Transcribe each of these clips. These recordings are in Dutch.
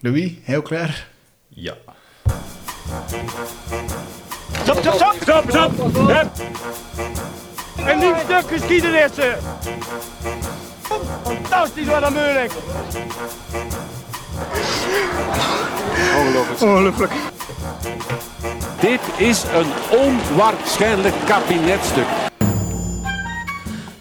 Louis, heel klaar? Ja. Stop, stop, stop! Stop, stop! Hup. En niet stuk geschiedenissen! Fantastisch wat een moeilijk! Ongelooflijk. Dit is een onwaarschijnlijk kabinetstuk.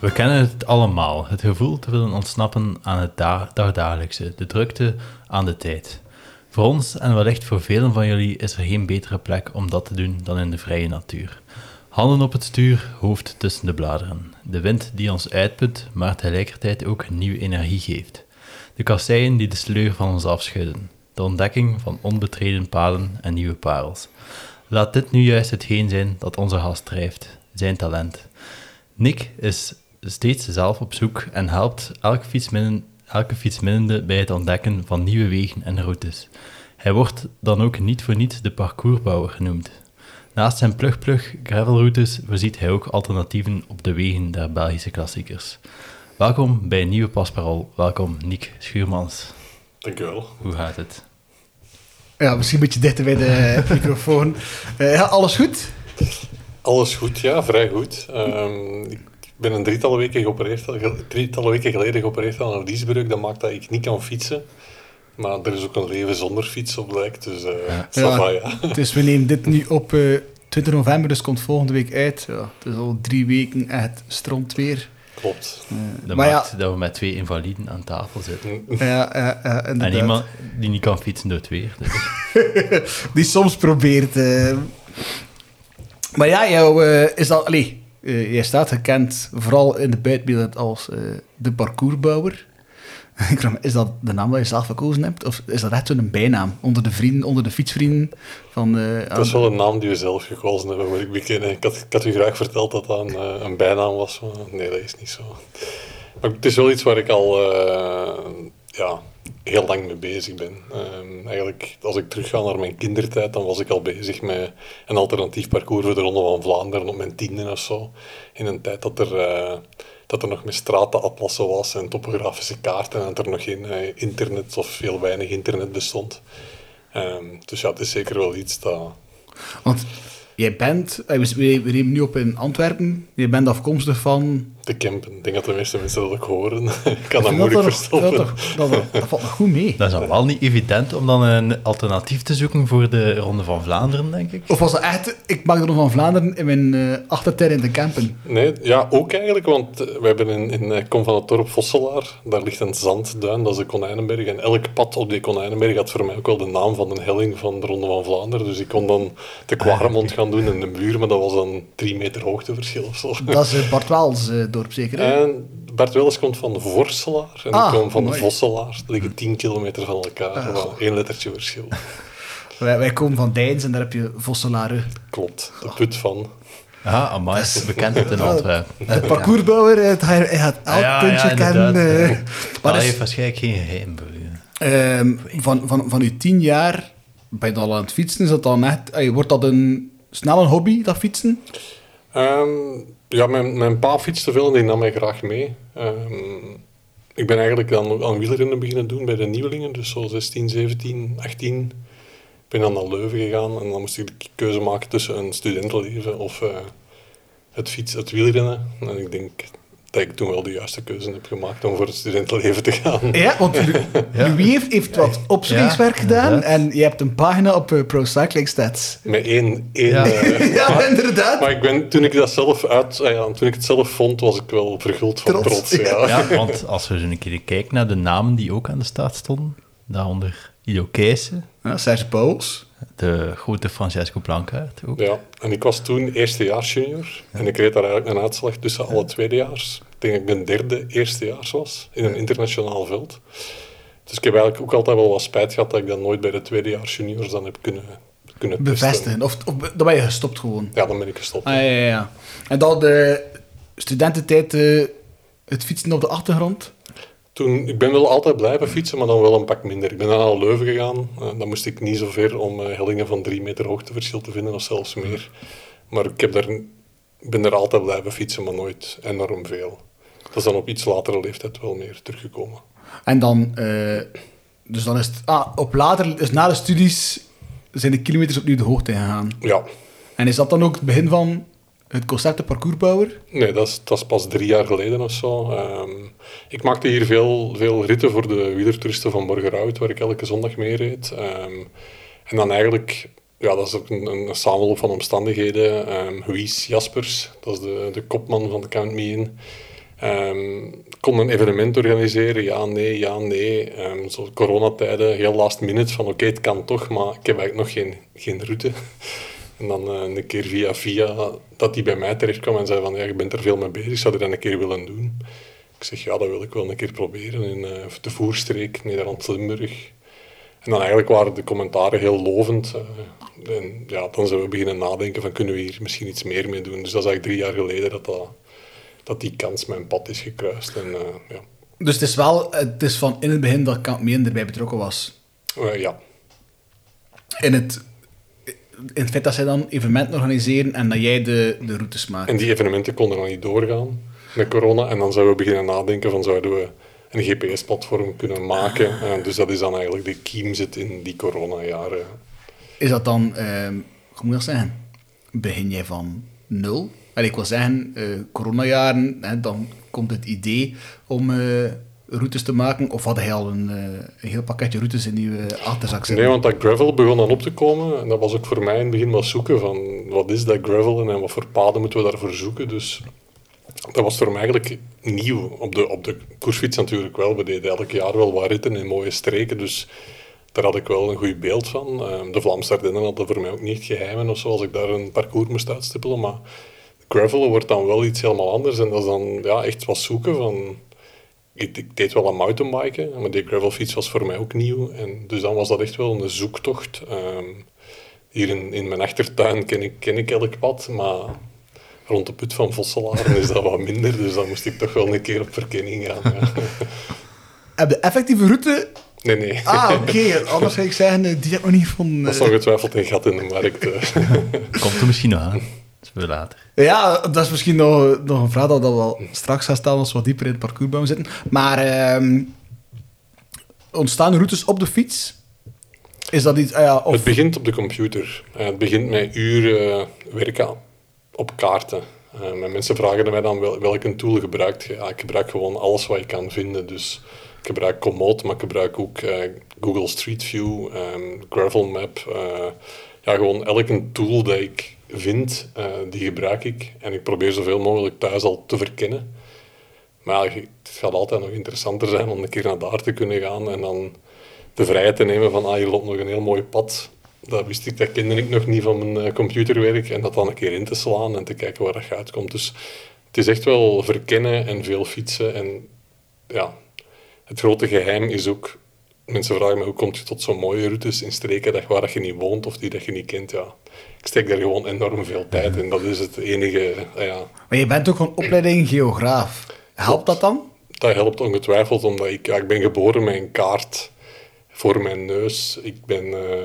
We kennen het allemaal. Het gevoel te willen ontsnappen aan het da- dagdagelijkse, de drukte aan de tijd. Voor ons en wellicht voor velen van jullie is er geen betere plek om dat te doen dan in de vrije natuur. Handen op het stuur, hoofd tussen de bladeren. De wind die ons uitput, maar tegelijkertijd ook nieuwe energie geeft. De kasseien die de sleur van ons afschudden. De ontdekking van onbetreden paden en nieuwe parels. Laat dit nu juist hetgeen zijn dat onze gast drijft, zijn talent. Nick is steeds zelf op zoek en helpt elke fietsminnen, elke fietsminnende bij het ontdekken van nieuwe wegen en routes. Hij wordt dan ook niet voor niets de parcoursbouwer genoemd. Naast zijn plug-plug gravelroutes voorziet hij ook alternatieven op de wegen der Belgische klassiekers. Welkom bij een nieuwe Pasparol. Welkom Nick Schuurmans. Dankjewel. Hoe gaat het? Ja, misschien een beetje dichter bij de microfoon. Eh, ja, alles goed? Alles goed, ja, vrij goed. Ehm, ik ben een drietal weken, geopereerd, weken geleden geopereerd aan een liesbreuk. Dat maakt dat ik niet kan fietsen. Maar er is ook een leven zonder fiets op lijkt, dus eh Ja. va, ja. Dus we nemen dit nu op eh 20 november, dus komt volgende week uit. Ja, het is al drie weken echt stront weer. Klopt. Dat maar ja, maakt dat we met twee invaliden aan tafel zitten. ja, ja, ja, En iemand die niet kan fietsen door het weer. Dus. Die soms probeert. eh. Maar ja, jou, eh, is dat... Allee, eh, jij staat gekend, vooral in de buitenbeeld, als eh, de parcoursbouwer. Is dat de naam die je zelf gekozen hebt? Of is dat echt zo'n bijnaam onder de vrienden, onder de fietsvrienden? Van, eh, Dat is wel een naam die we zelf gekozen hebben, moet ik bekennen. Ik had, ik had u graag verteld dat dat een, een bijnaam was, maar nee, dat is niet zo. Maar het is wel iets waar ik al ja, heel lang mee bezig ben. Ehm, eigenlijk, als ik terugga naar mijn kindertijd, dan was ik al bezig met een alternatief parcours voor de Ronde van Vlaanderen op mijn tiende of zo. In een tijd dat er, eh, dat er nog met stratenatlassen was en topografische kaarten en dat er nog geen eh, internet of veel weinig internet bestond. Ehm, dus ja, het is zeker wel iets dat... Want jij bent... eh, We, we nu op in Antwerpen. Je bent afkomstig van... te campen. Ik denk dat de meeste mensen dat ook horen. ik kan dat moeilijk nog- verstoppen. Dat, dat, dat, dat valt nog goed mee. Dat is al wel niet evident om dan een alternatief te zoeken voor de Ronde van Vlaanderen, denk ik. Of was dat echt... Ik maak er nog van Vlaanderen in mijn eh achtertuin in te campen. Nee, ja, ook eigenlijk, want eh, we hebben in, in eh, Kom van het dorp Vosselaar, daar ligt een zandduin, dat is de Konijnenberg. En elk pad op die Konijnenberg had voor mij ook wel de naam van een helling van de Ronde van Vlaanderen. Dus ik kon dan de Kwaremond gaan doen in de muur, maar dat was dan drie meter hoogteverschil of zo. Dat is eh, Bart Waals eh, dorp, zeker? hè? En Bart Welles komt van Vorselaar en Ah, ik kom van mooi. Vosselaar. Die liggen tien kilometer van elkaar, wel één lettertje verschil. Wij, wij komen van Deins en daar heb je Vosselaren. Klopt, de put van. Ja, amai, bekend het in Antwerpen. De parcoursbouwer, het- hij, hij gaat elk Ja, puntje ja, kennen. eh. Maar dat dus, heeft waarschijnlijk geen geheim ehm, van, van, van uw tien jaar ben je al aan het fietsen. Is dat dan echt, eh, wordt dat een snel een hobby, dat fietsen? Ehm, ja, mijn, mijn pa fietste veel en die nam mij graag mee. Ehm, ik ben eigenlijk dan aan wielrennen beginnen doen bij de nieuwelingen, dus zo 16, 17, 18. Ik ben dan naar Leuven gegaan en dan moest ik de keuze maken tussen een studentenleven of eh, het fiets, het wielrennen. En ik denk dat ik toen wel de juiste keuze heb gemaakt om voor het studentenleven te gaan. Ja, want Lu- Louis heeft, heeft wat opzoekingswerk Ja, gedaan en je hebt een pagina op eh, Pro Cycling Stats. Met één... één Ja. eh, Ja, inderdaad. maar ik ben, toen ik dat zelf uit, ah ja, toen ik het zelf vond, was ik wel verguld van Trots, trots. ja. Ja, want als we zo een keer kijken naar de namen die ook aan de staat stonden, daaronder Ido Keijsen, Ja, Serge Pauls. De grote Francesco Blankaert ook. Ja, en ik was toen eerstejaars junior. En ik reed daar eigenlijk een uitslag tussen alle tweedejaars. Ik denk dat ik mijn derde eerstejaars was in een internationaal veld. Dus ik heb eigenlijk ook altijd wel wat spijt gehad dat ik dat nooit bij de tweedejaars juniors dan heb kunnen, kunnen. Bevestigen. Of, of dan ben je gestopt gewoon. Ja, dan ben ik gestopt. Ah, ja, ja, ja. En dan de studententijd, eh, het fietsen op de achtergrond. Toen, ik ben wel altijd blijven fietsen, maar dan wel een pak minder. Ik ben dan naar Leuven gegaan. Eh, dan moest ik niet zo ver om eh, hellingen van drie meter hoogteverschil te vinden, of zelfs meer. Maar ik heb daar, ben er altijd blijven fietsen, maar nooit enorm veel. Dat is dan op iets latere leeftijd wel meer teruggekomen. En dan, eh, Dus dan is het... Ah, op later, dus na de studies zijn de kilometers opnieuw de hoogte gegaan. Ja, En is dat dan ook het begin van het concept de parcoursbouwer? nee, dat is, dat pas drie jaar geleden of zo. Ehm, ik maakte hier veel, veel ritten voor de wielertoeristen van Borgerhout, waar ik elke zondag mee reed. Ehm, en dan eigenlijk, ja, dat is ook een, een samenloop van omstandigheden. Wies Jaspers, dat is de, de kopman van de Count Me In. Kon een evenement organiseren, ja, nee, ja, nee. Zo coronatijden, heel last minute, van oké, het kan toch, maar ik heb eigenlijk nog geen, geen route. En dan eh, een keer via via dat die bij mij terecht kwam en zei van, ja, je bent er veel mee bezig, zou je dat een keer willen doen? Ik zeg, ja, dat wil ik wel een keer proberen in eh, de Voerstreek, Nederland-Limburg. En dan eigenlijk waren de commentaren heel lovend. eh, en ja, dan zijn we beginnen nadenken van, kunnen we hier misschien iets meer mee doen? Dus dat is eigenlijk drie jaar geleden dat, dat, dat die kans mijn pad is gekruist. En, ja. Dus het is wel... Het is van in het begin dat Count Me In erbij betrokken was. Ja, In het, in het feit dat zij dan evenementen organiseren en dat jij de, de routes maakt. En die evenementen konden dan niet doorgaan met corona. En dan zouden we beginnen nadenken van zouden we een GPS-platform kunnen maken. En dus dat is dan eigenlijk de kiem zit in die coronajaren. Is dat dan, ehm, hoe moet ik dat zeggen? Begin jij van nul? En ik wil zeggen, eh coronajaren, hè, dan komt het idee om eh, routes te maken. Of had hij al een, eh, een heel pakketje routes in uw eh, achterzak? Nee, want dat gravel begon dan op te komen. En dat was ook voor mij in het begin wel zoeken van wat is dat gravel en wat voor paden moeten we daarvoor zoeken. Dus dat was voor mij eigenlijk nieuw. Op de, op de koersfiets natuurlijk wel. We deden elk jaar wel wat ritten in mooie streken. Dus daar had ik wel een goed beeld van. Ehm, de Vlaamse Ardennen hadden voor mij ook niet geheimen of zo, als ik daar een parcours moest uitstippelen. Maar gravel wordt dan wel iets helemaal anders. En dat is dan ja, echt wat zoeken van... Ik, ik deed wel aan mountainbiken, maar die gravelfiets was voor mij ook nieuw. En dus dan was dat echt wel een zoektocht. Ehm, hier in, in mijn achtertuin ken ik, ken ik elk pad, maar rond de put van Vosselaren is dat wat minder. Dus dan moest ik toch wel een keer op verkenning gaan. Ja. Heb de effectieve route... Nee, nee. Ah, oké. Anders zou ik zeggen, die heb ik nog niet gevonden. Dat is eh. ongetwijfeld een gat in de markt. eh. Komt er misschien nog aan. Veel later. Ja, dat is misschien nog, nog een vraag dat we wel straks gaan stellen als we wat dieper in het parcoursbouw zitten. Maar ehm, ontstaan routes op de fiets? Is dat iets... ah ja, of, Het begint op de computer. Eh, het begint met uren werken op kaarten. Eh, en mensen vragen mij dan wel, welke tool gebruikt je. Ja, ik gebruik gewoon alles wat je kan vinden. Dus ik gebruik Komoot, maar ik gebruik ook eh, Google Street View, ehm, Gravel Map. eh, ja, gewoon elke tool dat ik vind, eh, die gebruik ik. En ik probeer zoveel mogelijk thuis al te verkennen. Maar het gaat altijd nog interessanter zijn om een keer naar daar te kunnen gaan en dan de vrijheid te nemen van, ah, hier loopt nog een heel mooi pad. Dat wist ik, dat kende ik nog niet van mijn eh, computerwerk. En dat dan een keer in te slaan en te kijken waar dat uitkomt. Dus het is echt wel verkennen en veel fietsen. En ja, het grote geheim is ook... Mensen vragen me, hoe komt je tot zo'n mooie routes in streken waar dat je niet woont of die dat je niet kent? Ja, ik steek daar gewoon enorm veel tijd in. Dat is het enige... ah ja, Maar je bent ook van opleiding geograaf. Helpt dat dan? dat helpt ongetwijfeld, omdat ik, ja, ik ben geboren met een kaart voor mijn neus. Ik ben, eh,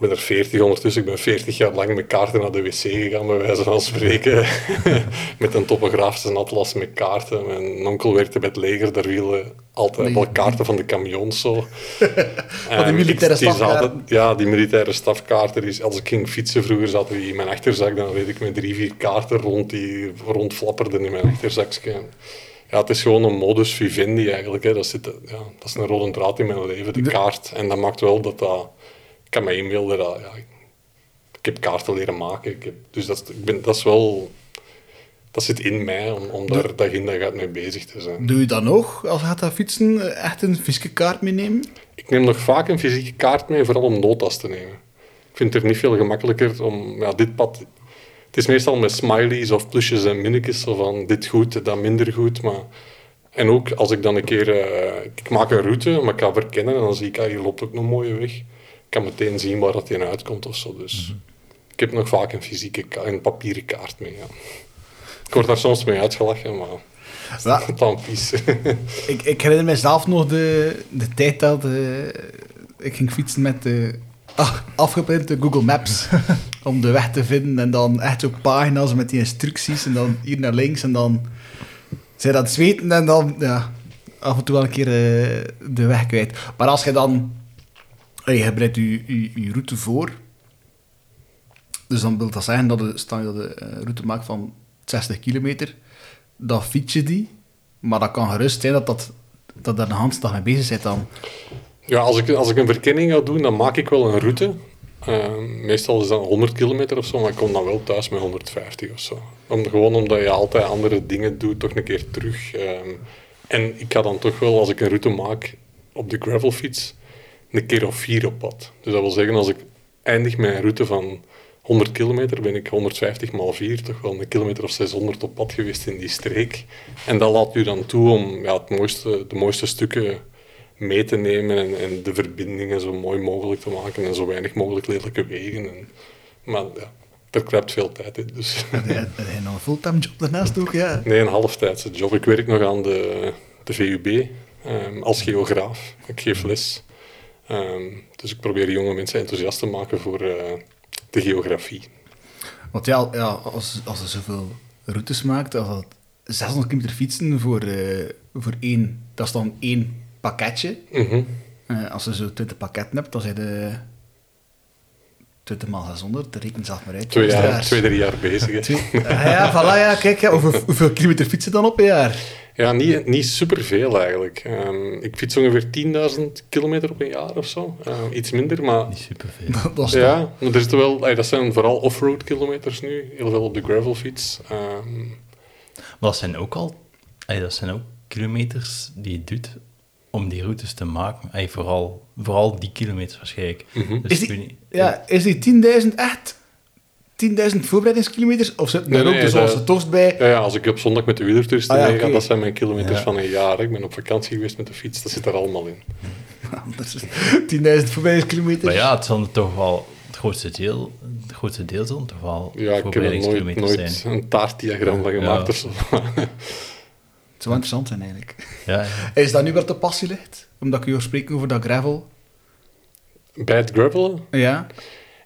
ik ben er 40 ondertussen. Ik ben 40 jaar lang met kaarten naar de wc gegaan, bij wijze van spreken. met een topografische atlas met kaarten. Mijn onkel werkte bij het leger, daar wielen altijd wel kaarten van de camions zo. Van die militaire stafkaarten. Ja, die militaire stafkaarten. Die, als ik ging fietsen vroeger, zaten die in mijn achterzak. Dan reed ik met drie, vier kaarten rond die rondflapperden in mijn achterzakje. Ja, het is gewoon een modus vivendi eigenlijk. Hè. Dat, zit, ja, dat is een rode draad in mijn leven, de kaart. En dat maakt wel dat dat... Ik kan me inbeelden dat... Ja, ik, heb kaarten leren maken. Ik heb, dus dat, ik ben, dat is wel... Dat zit in mij om, om daar dag in dag uit mee bezig te zijn. Doe je dat nog, als gaat gaan fietsen, echt een fysieke kaart meenemen? Ik neem nog vaak een fysieke kaart mee, vooral om notas te nemen. Ik vind het er niet veel gemakkelijker om ja, dit pad. Het is meestal met smileys of plusjes en minnetjes, zo van dit goed, dat minder goed. Maar... En ook als ik dan een keer, eh, ik maak een route, maar ik ga verkennen en dan zie ik, ah, hier loopt ook een mooie weg. Ik kan meteen zien waar dat in uitkomt of zo. Dus ik heb nog vaak een fysieke, een papieren kaart mee. Ja. Ik word daar soms mee uitgelachen, maar Ja. dan vies. Ik, ik herinner mezelf nog de, de tijd dat eh, ik ging fietsen met de ah, afgeprinte Google Maps om de weg te vinden. En dan echt zo pagina's met die instructies en dan hier naar links en dan zijn dat zweten en dan, ja, af en toe wel een keer eh, de weg kwijt. Maar als je dan... eh, Je bereidt je, je, route voor. Dus dan wil dat zeggen dat je, een route maakt van 60 kilometer. Dan fiets je die. Maar dat kan gerust zijn dat, dat, dat daar een handslag mee bezig zit dan. Ja, als ik, als ik een verkenning ga doen, dan maak ik wel een route. Ehm, meestal is dat 100 kilometer of zo, maar ik kom dan wel thuis met 150 of zo. Om, gewoon omdat je altijd andere dingen doet, toch een keer terug. Ehm, en ik ga dan toch wel, als ik een route maak op de gravelfiets, een keer of vier op pad. Dus dat wil zeggen, als ik eindig een route van 100 kilometer, ben ik 150 maal 4, toch wel een kilometer of 600 op pad geweest in die streek. En dat laat u dan toe om ja, het mooiste, de mooiste stukken mee te nemen en, en de verbindingen zo mooi mogelijk te maken en zo weinig mogelijk lelijke wegen. En, maar ja, er kruipt veel tijd in. Dus. Heb nog een fulltime job daarnaast ook? Ja. Nee, een halftijdse job. Ik werk nog aan de, de VUB ehm, als geograaf. Ik geef les. Ehm, dus ik probeer jonge mensen enthousiast te maken voor eh, de geografie. Want ja, ja als, als er zoveel routes maakt, als dat 600 kilometer fietsen voor, eh, voor één, dat is dan één pakketje. Mhm. Eh, als je zo 20 pakketten hebt, dan zijn de 20 maal 600, dat rekent zelf maar uit. Twee, jaar, twee, drie jaar bezig. Twee- Ah ja, voilà, ja, kijk, ja, hoeveel, hoeveel kilometer fietsen dan op een jaar? Ja, niet, niet superveel eigenlijk. Ehm, ik fiets ongeveer 10.000 kilometer op een jaar of zo. Ehm, iets minder, maar Niet superveel. Dat, dat is toch- ja, maar er zitten wel, ey, dat zijn vooral off-road kilometers nu. Heel veel op de gravelfiets. Ehm, Maar dat zijn ook al... ey, dat zijn ook kilometers die je doet om die routes te maken. Ey, vooral, vooral die kilometers waarschijnlijk. Mhm. Dus Is ik die- weet niet- Ja, is die 10.000 echt 10.000 voorbereidingskilometers? Of zitten Nee, er ook dus de tocht bij? ja, ja, als ik op zondag met de wielertoeristen Ah, ja, dat zijn mijn kilometers Ja. van een jaar. Ik ben op vakantie geweest met de fiets, dat zit er allemaal in. Anders 10.000 voorbereidingskilometers. Maar ja, het zal toch wel... Het grootste deel, het grootste deel zal toch wel Ja, ik heb er nooit, voorbereidingskilometers nooit zijn. een taartdiagram van gemaakt Ja. of zo. Het zou interessant zijn eigenlijk. Ja, ja. Is dat nu waar de passie ligt? Omdat ik u hoor spreken over dat gravel? Bij het gravelen Ja.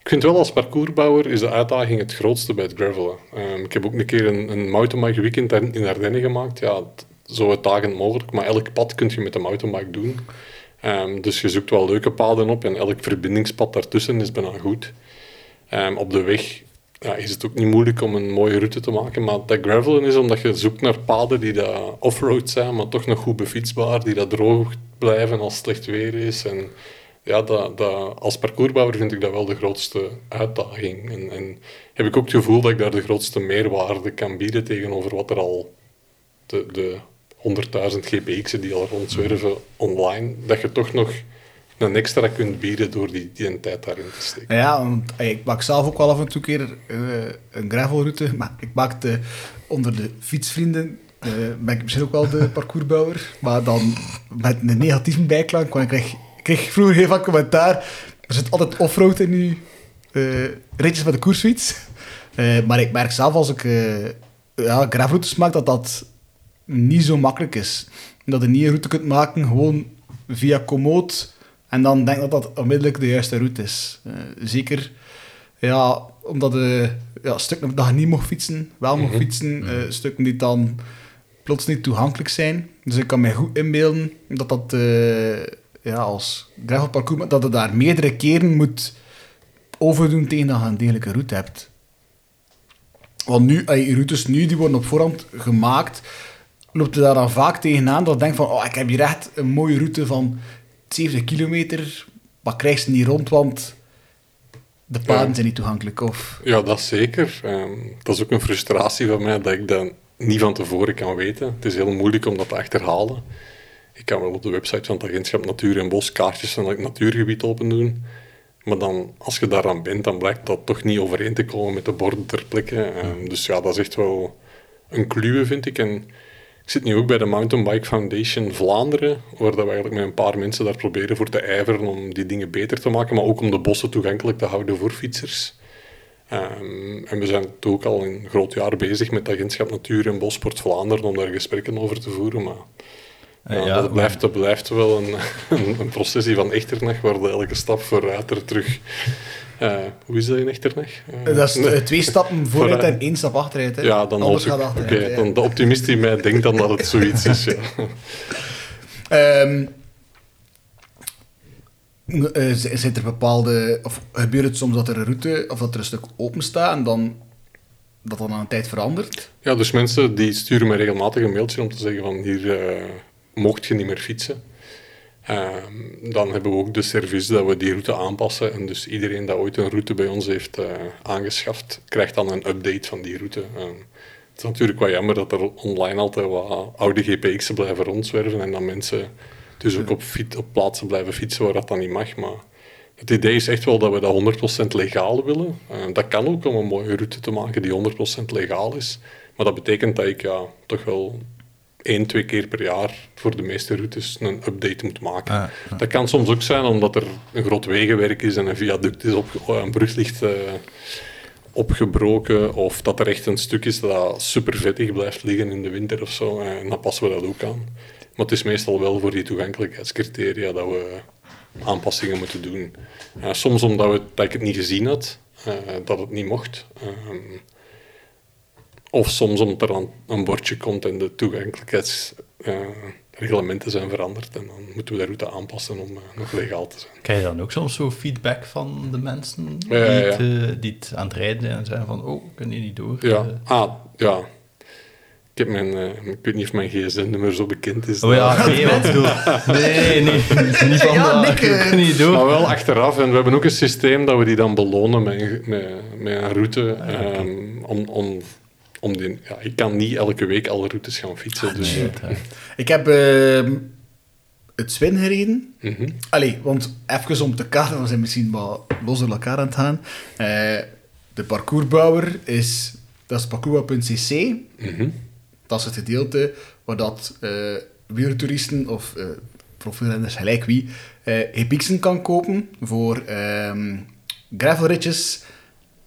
Ik vind wel als parcoursbouwer is de uitdaging het grootste bij het gravelen. Ehm, ik heb ook een keer een, een mountainbike weekend in Ardennen gemaakt. Ja, zo uitdagend mogelijk, maar elk pad kun je met een mountainbike doen. Ehm, dus je zoekt wel leuke paden op en elk verbindingspad daartussen is bijna goed. Ehm, op de weg ja, is het ook niet moeilijk om een mooie route te maken, maar dat gravelen is omdat je zoekt naar paden die off-road zijn, maar toch nog goed befietsbaar, die dat droog blijven als het slecht weer is. En ja, dat, als parcoursbouwer vind ik dat wel de grootste uitdaging. En, en heb ik ook het gevoel dat ik daar de grootste meerwaarde kan bieden tegenover wat er al de, de 100.000 GPX'en die al rondzwerven online, dat je toch nog een extra kunt bieden door die, die tijd daarin te steken. Ja, want ik maak zelf ook wel af en toe keer eh, een gravelroute. Maar ik maakte onder de fietsvrienden, eh, ben ik misschien ook wel de parcoursbouwer. Maar dan met een negatieve bijklank, want ik ik kreeg vroeger heel vaak commentaar. Er zit altijd offroad in uw eh, ritjes met de koersfiets. Eh, maar ik merk zelf als ik eh ja, gravelroutes maak, dat dat niet zo makkelijk is. Dat je niet een route kunt maken gewoon via Komoot en dan denk dat dat onmiddellijk de juiste route is. Zeker ja, omdat de ja, stukken dat je niet mocht fietsen, wel mocht fietsen, eh, stukken die dan plots niet toegankelijk zijn. Dus ik kan me goed inbeelden dat dat ja, als gravelparcours, dat je daar meerdere keren moet overdoen tegen dat je een degelijke route hebt. Want nu, je routes nu, die worden op voorhand gemaakt, loopt je daar dan vaak tegenaan dat je denkt van, oh, ik heb hier echt een mooie route van 70 kilometer, maar krijg ze niet rond, want de paden Ja. zijn niet toegankelijk. Of, Ja, dat zeker. Ehm, dat is ook een frustratie van mij dat ik dat niet van tevoren kan weten. Het is heel moeilijk om dat te achterhalen. Ik kan wel op de website van het agentschap Natuur en Bos kaartjes van het natuurgebied open doen. Maar dan, als je daaraan bent, dan blijkt dat toch niet overeen te komen met de borden ter plekke. Ehm, dus ja, dat is echt wel een kluwe, vind ik. En ik zit nu ook bij de Mountain Bike Foundation Vlaanderen, waar dat we eigenlijk met een paar mensen daar proberen voor te ijveren om die dingen beter te maken, maar ook om de bossen toegankelijk te houden voor fietsers. Ehm, en we zijn toch ook al een groot jaar bezig met het agentschap Natuur en Bosport Vlaanderen om daar gesprekken over te voeren. Maar ja, ja, dat, blijft, dat blijft wel een, een, een processie van Echternach, waar de elke stap vooruit er terug... Eh, hoe is dat in Echternach? Eh, dat is eh, twee stappen vooruit Vooruit. en één stap achteruit. Hè. ja, dan Alles hoop gaat achteruit. ja. dan de optimist in mij denkt dan dat het zoiets is. Ja. Zijn er bepaalde... Of gebeurt het soms dat er een route... Of dat er een stuk open staat en dan... Dat dan aan een tijd verandert? Ja, dus mensen die sturen me regelmatig een mailtje om te zeggen van hier eh, mocht je niet meer fietsen. Ehm, dan hebben we ook de service dat we die route aanpassen. En dus iedereen dat ooit een route bij ons heeft eh, aangeschaft, krijgt dan een update van die route. Ehm, het is natuurlijk wel jammer dat er online altijd wat oude GPX'en blijven rondzwerven en dat mensen dus ook op, op plaatsen blijven fietsen waar dat dan niet mag. Maar het idee is echt wel dat we dat 100% legaal willen. Eh, dat kan ook om een mooie route te maken die 100% legaal is. Maar dat betekent dat ik ja, toch wel één, twee keer per jaar voor de meeste routes een update moet maken. Ah, Dat kan soms ook zijn omdat er een groot wegenwerk is en een viaduct is op, een brug ligt eh, opgebroken. Of dat er echt een stuk is dat super vettig blijft liggen in de winter of zo. eh, En dan passen we dat ook aan. Maar het is meestal wel voor die toegankelijkheidscriteria dat we aanpassingen moeten doen. Eh, soms omdat we, dat ik het niet gezien had, eh, dat het niet mocht. Ehm, of soms omdat er dan een bordje komt en de toegankelijkheidsreglementen zijn veranderd. En dan moeten we de route aanpassen om eh, nog legaal te zijn. Krijg je dan ook soms zo feedback van de mensen die, Ja, ja, ja. Het, eh, die het aan het rijden zijn en zeggen van, oh, kun je niet door? Ja, Eh, ah, ja. Ik, heb mijn, ik weet niet of mijn gsm-nummer zo bekend is. Oh ja, nee, want ik bedoel, nee, nee, niet van Ja, dat, Nick, ik eh, kan niet door. Maar wel achteraf. En we hebben ook een systeem dat we die dan belonen met, een- met, met een route. ehm, om, om, om die, ja, ik kan niet elke week alle routes gaan fietsen. dus, Nee, eh, uiteraard. Ik heb ehm, het Swin gereden. mhm. Allee, want even om te kaderen, we zijn misschien wat los door elkaar aan het gaan. Eh, de parcoursbouwer is, dat is parcoursbouwer.cc. Mhm. Dat is het gedeelte waar dat eh wielertoeristen of eh profrenners, gelijk wie, eh GPX'en kan kopen voor ehm gravelritjes,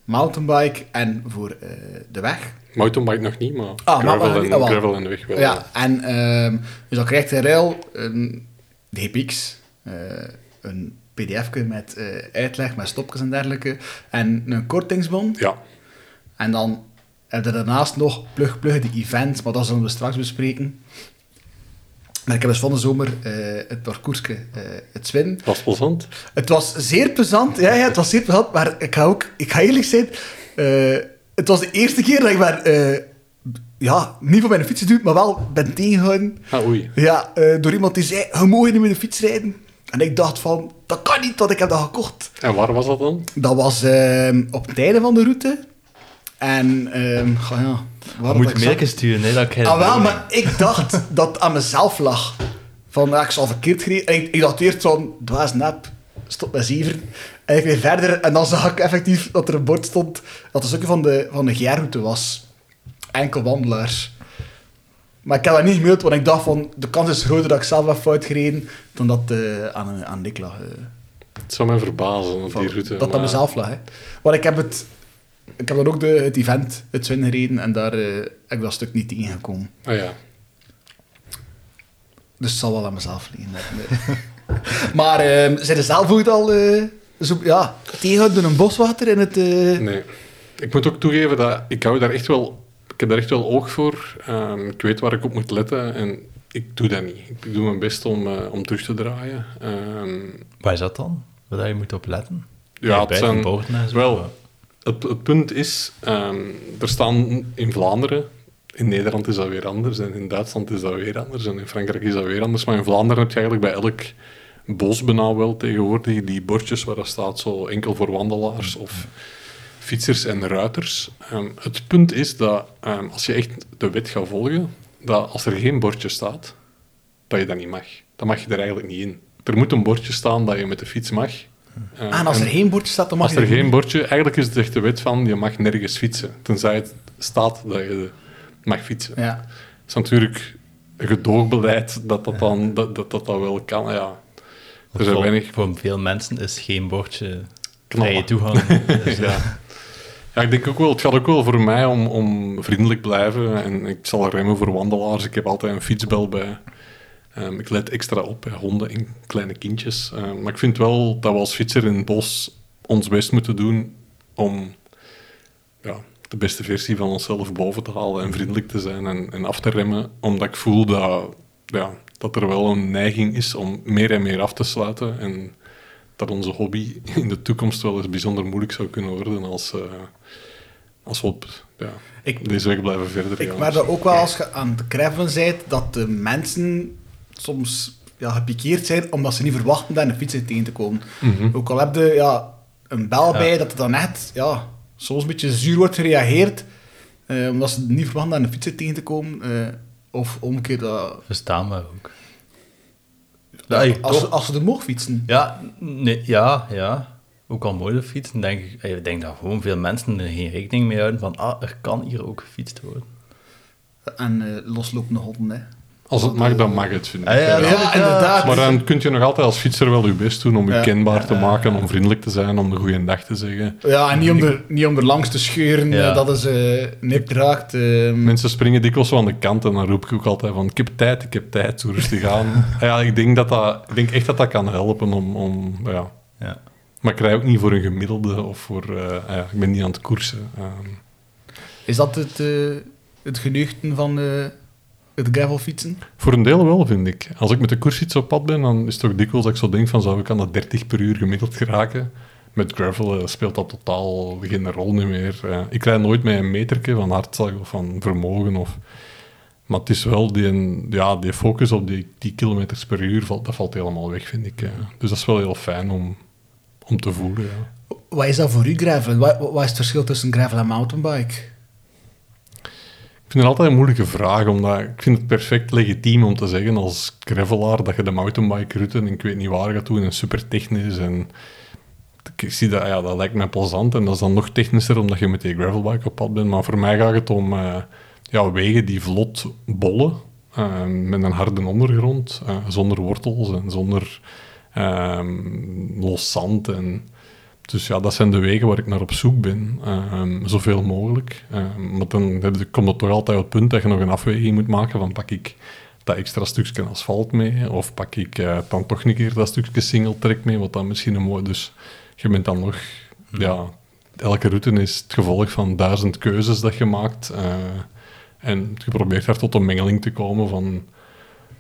mountainbike en voor eh, de weg. Mountainbike nog niet, maar Ah, gravel, maar- en, ah, wel. gravel en de weg wel. Ja, en ehm, dus dan krijgt hij ruil een de GPX, eh, een pdf met eh, uitleg, met stopjes en dergelijke, en een kortingsbon. Ja. En dan heb je daarnaast nog plug plug de event, maar dat zullen we straks bespreken. Maar ik heb dus van de zomer eh, het parcoursje, eh, het Swin. Was plezant. Het was zeer plezant, ja, ja, het was zeer plezant, maar ik ga ook, ik ga eerlijk zijn, het was de eerste keer dat ik ben, eh, ja, niet van mijn fiets doe, maar wel ben tegengehouden. Ah, oei. Ja, eh, door iemand die zei, je mag niet met de fiets rijden. En ik dacht van, dat kan niet, want ik heb dat gekocht. En waar was dat dan? Dat was ehm, op het einde van de route. En, ehm goh, ja... waar Je moet ik zat- merken sturen, hè, dat ik Ah, wel, maar ik dacht dat het aan mezelf lag. Van, ja, ik zal verkeerd gereden. En ik, ik dacht eerst van, dwaas nep, stop met zeven. En ik weer verder. En dan zag ik effectief dat er een bord stond dat een stukje van de, van de GR-route was. Enkel wandelaars. Maar ik heb dat niet gemaild, want ik dacht van, de kans is groter dat ik zelf heb fout gereden, dan dat eh aan, aan Nick lag. eh, Het zou mij verbazen op van- die route. dat dat maar- mezelf lag. Hè. Want ik heb het... Ik heb dan ook de, het event, het Zwin gereden, en daar eh, heb ik dat stuk niet tegengekomen. Ah ja. Dus het zal wel aan mezelf liggen. maar ehm zijn er zelf ook al eh, zo, ja, tegenhouden door een boswater in het... eh, Nee. Ik moet ook toegeven dat ik hou daar echt wel... Ik heb daar echt wel oog voor. Ehm, ik weet waar ik op moet letten en ik doe dat niet. Ik doe mijn best om, eh, om terug te draaien. Ehm, Waar is dat dan? Waar je moet op letten? Ja, het bij zijn- wel, het, het punt is, ehm, er staan in Vlaanderen, in Nederland is dat weer anders, en in Duitsland is dat weer anders, en in Frankrijk is dat weer anders, maar in Vlaanderen heb je eigenlijk bij elk bos bijna wel tegenwoordig die bordjes waar dat staat zo enkel voor wandelaars of fietsers en ruiters. Ehm, het punt is dat ehm, als je echt de wet gaat volgen, dat als er geen bordje staat, dat je dat niet mag. Dan mag je er eigenlijk niet in. Er moet een bordje staan dat je met de fiets mag. Eh, ah, en als er en- geen bordje staat, dan mag als je er er geen bordje... Eigenlijk is het echt de wet van, je mag nergens fietsen. Tenzij het staat dat je mag fietsen. Ja. Het is natuurlijk een gedoogbeleid dat dat dan, dat, dat, dat, dat wel kan. Ja. Er zijn voor, weinig... voor veel mensen is geen bordje vrije toegang. Dus, Ja. ja, ik denk ook wel, het gaat ook wel voor mij om, om vriendelijk blijven. En ik zal remmen voor wandelaars. Ik heb altijd een fietsbel bij. Ehm, ik let extra op bij honden en kleine kindjes. Ehm, maar ik vind wel dat we als fietser in het bos ons best moeten doen om de beste versie van onszelf boven te halen en vriendelijk te zijn en, en af te remmen. Omdat ik voel dat ja, dat er wel een neiging is om meer en meer af te sluiten. En dat onze hobby in de toekomst wel eens bijzonder moeilijk zou kunnen worden als, eh, als we op ja, Ik- deze weg blijven verder Ik merk ook wel als je aan het gravelen bent, dat de mensen soms ja, gepikeerd zijn omdat ze niet verwachten daar een fiets tegen te komen. Mhm. Ook al heb je ja, een bel Ja. bij dat het dan echt ja, soms een beetje zuur wordt gereageerd, eh, omdat ze niet verwachten daar een fiets in tegen te komen. eh, of omgekeerd, dat Verstaanbaar ook. Ja, als, toch- als ze er mogen fietsen. Ja, nee, ja, ja. Ook al mooi de fietsen, denk ik, ik denk dat gewoon veel mensen er geen rekening mee houden van, ah, er kan hier ook gefietst worden. En eh, loslopende honden, hè. Als het mag, dan mag het, vind ik. Ah, ja, Ja. dat- Ja, inderdaad. Maar dan kun je nog altijd als fietser wel je best doen om je kenbaar te maken, om vriendelijk te zijn, om de goede dag te zeggen. Ja, en niet om er, niet om er langs te scheuren, eh, dat is eh nipt raakt. eh. Mensen springen dikwijls aan de kant en dan roep ik ook altijd van ik heb tijd, ik heb tijd, zo rustig aan. ja, ik denk, dat dat, ik denk echt dat dat kan helpen om... om ja. Ja. Maar ik rij ook niet voor een gemiddelde of voor... eh, ja, ik ben niet aan het koersen. Ehm, Is dat het, het geneugten van eh, het gravelfietsen? voor een deel wel, vind ik. Als ik met de koersfiets op pad ben, dan is het toch dikwijls dat ik zo denk van zou ik aan de 30 per uur gemiddeld geraken. Met gravel eh, speelt dat totaal geen rol niet meer. Eh, ik rijd nooit met een meterke van hartslag of van vermogen. Of, maar het is wel die, ja, die focus op die 10 kilometers per uur, valt, dat valt helemaal weg, vind ik. eh. Dus dat is wel heel fijn om, om te voelen. Ja. Wat is dat voor u, gravel? Wat, wat is het verschil tussen gravel en mountainbike? Ik vind het altijd een moeilijke vraag, omdat ik vind het perfect legitiem om te zeggen als gravelaar dat je de mountainbike-route, en ik weet niet waar gaat doen, en super technisch. En ik zie dat, ja, dat lijkt mij plezant. En dat is dan nog technischer omdat je met die gravelbike op pad bent. Maar voor mij gaat het om eh, ja, wegen die vlot bollen, eh, met een harde ondergrond, eh, zonder wortels en zonder ehm, los zand. En, dus ja, dat zijn de wegen waar ik naar op zoek ben, ehm, zoveel mogelijk. Ehm, maar dan komt het toch altijd op het punt dat je nog een afweging moet maken van pak ik dat extra stukje asfalt mee, of pak ik eh, dan toch een keer dat stukje singletrack mee, wat dan misschien een mooi... Dus je bent dan nog... Ja, elke route is het gevolg van duizend keuzes dat je maakt. eh, en je probeert daar tot een mengeling te komen van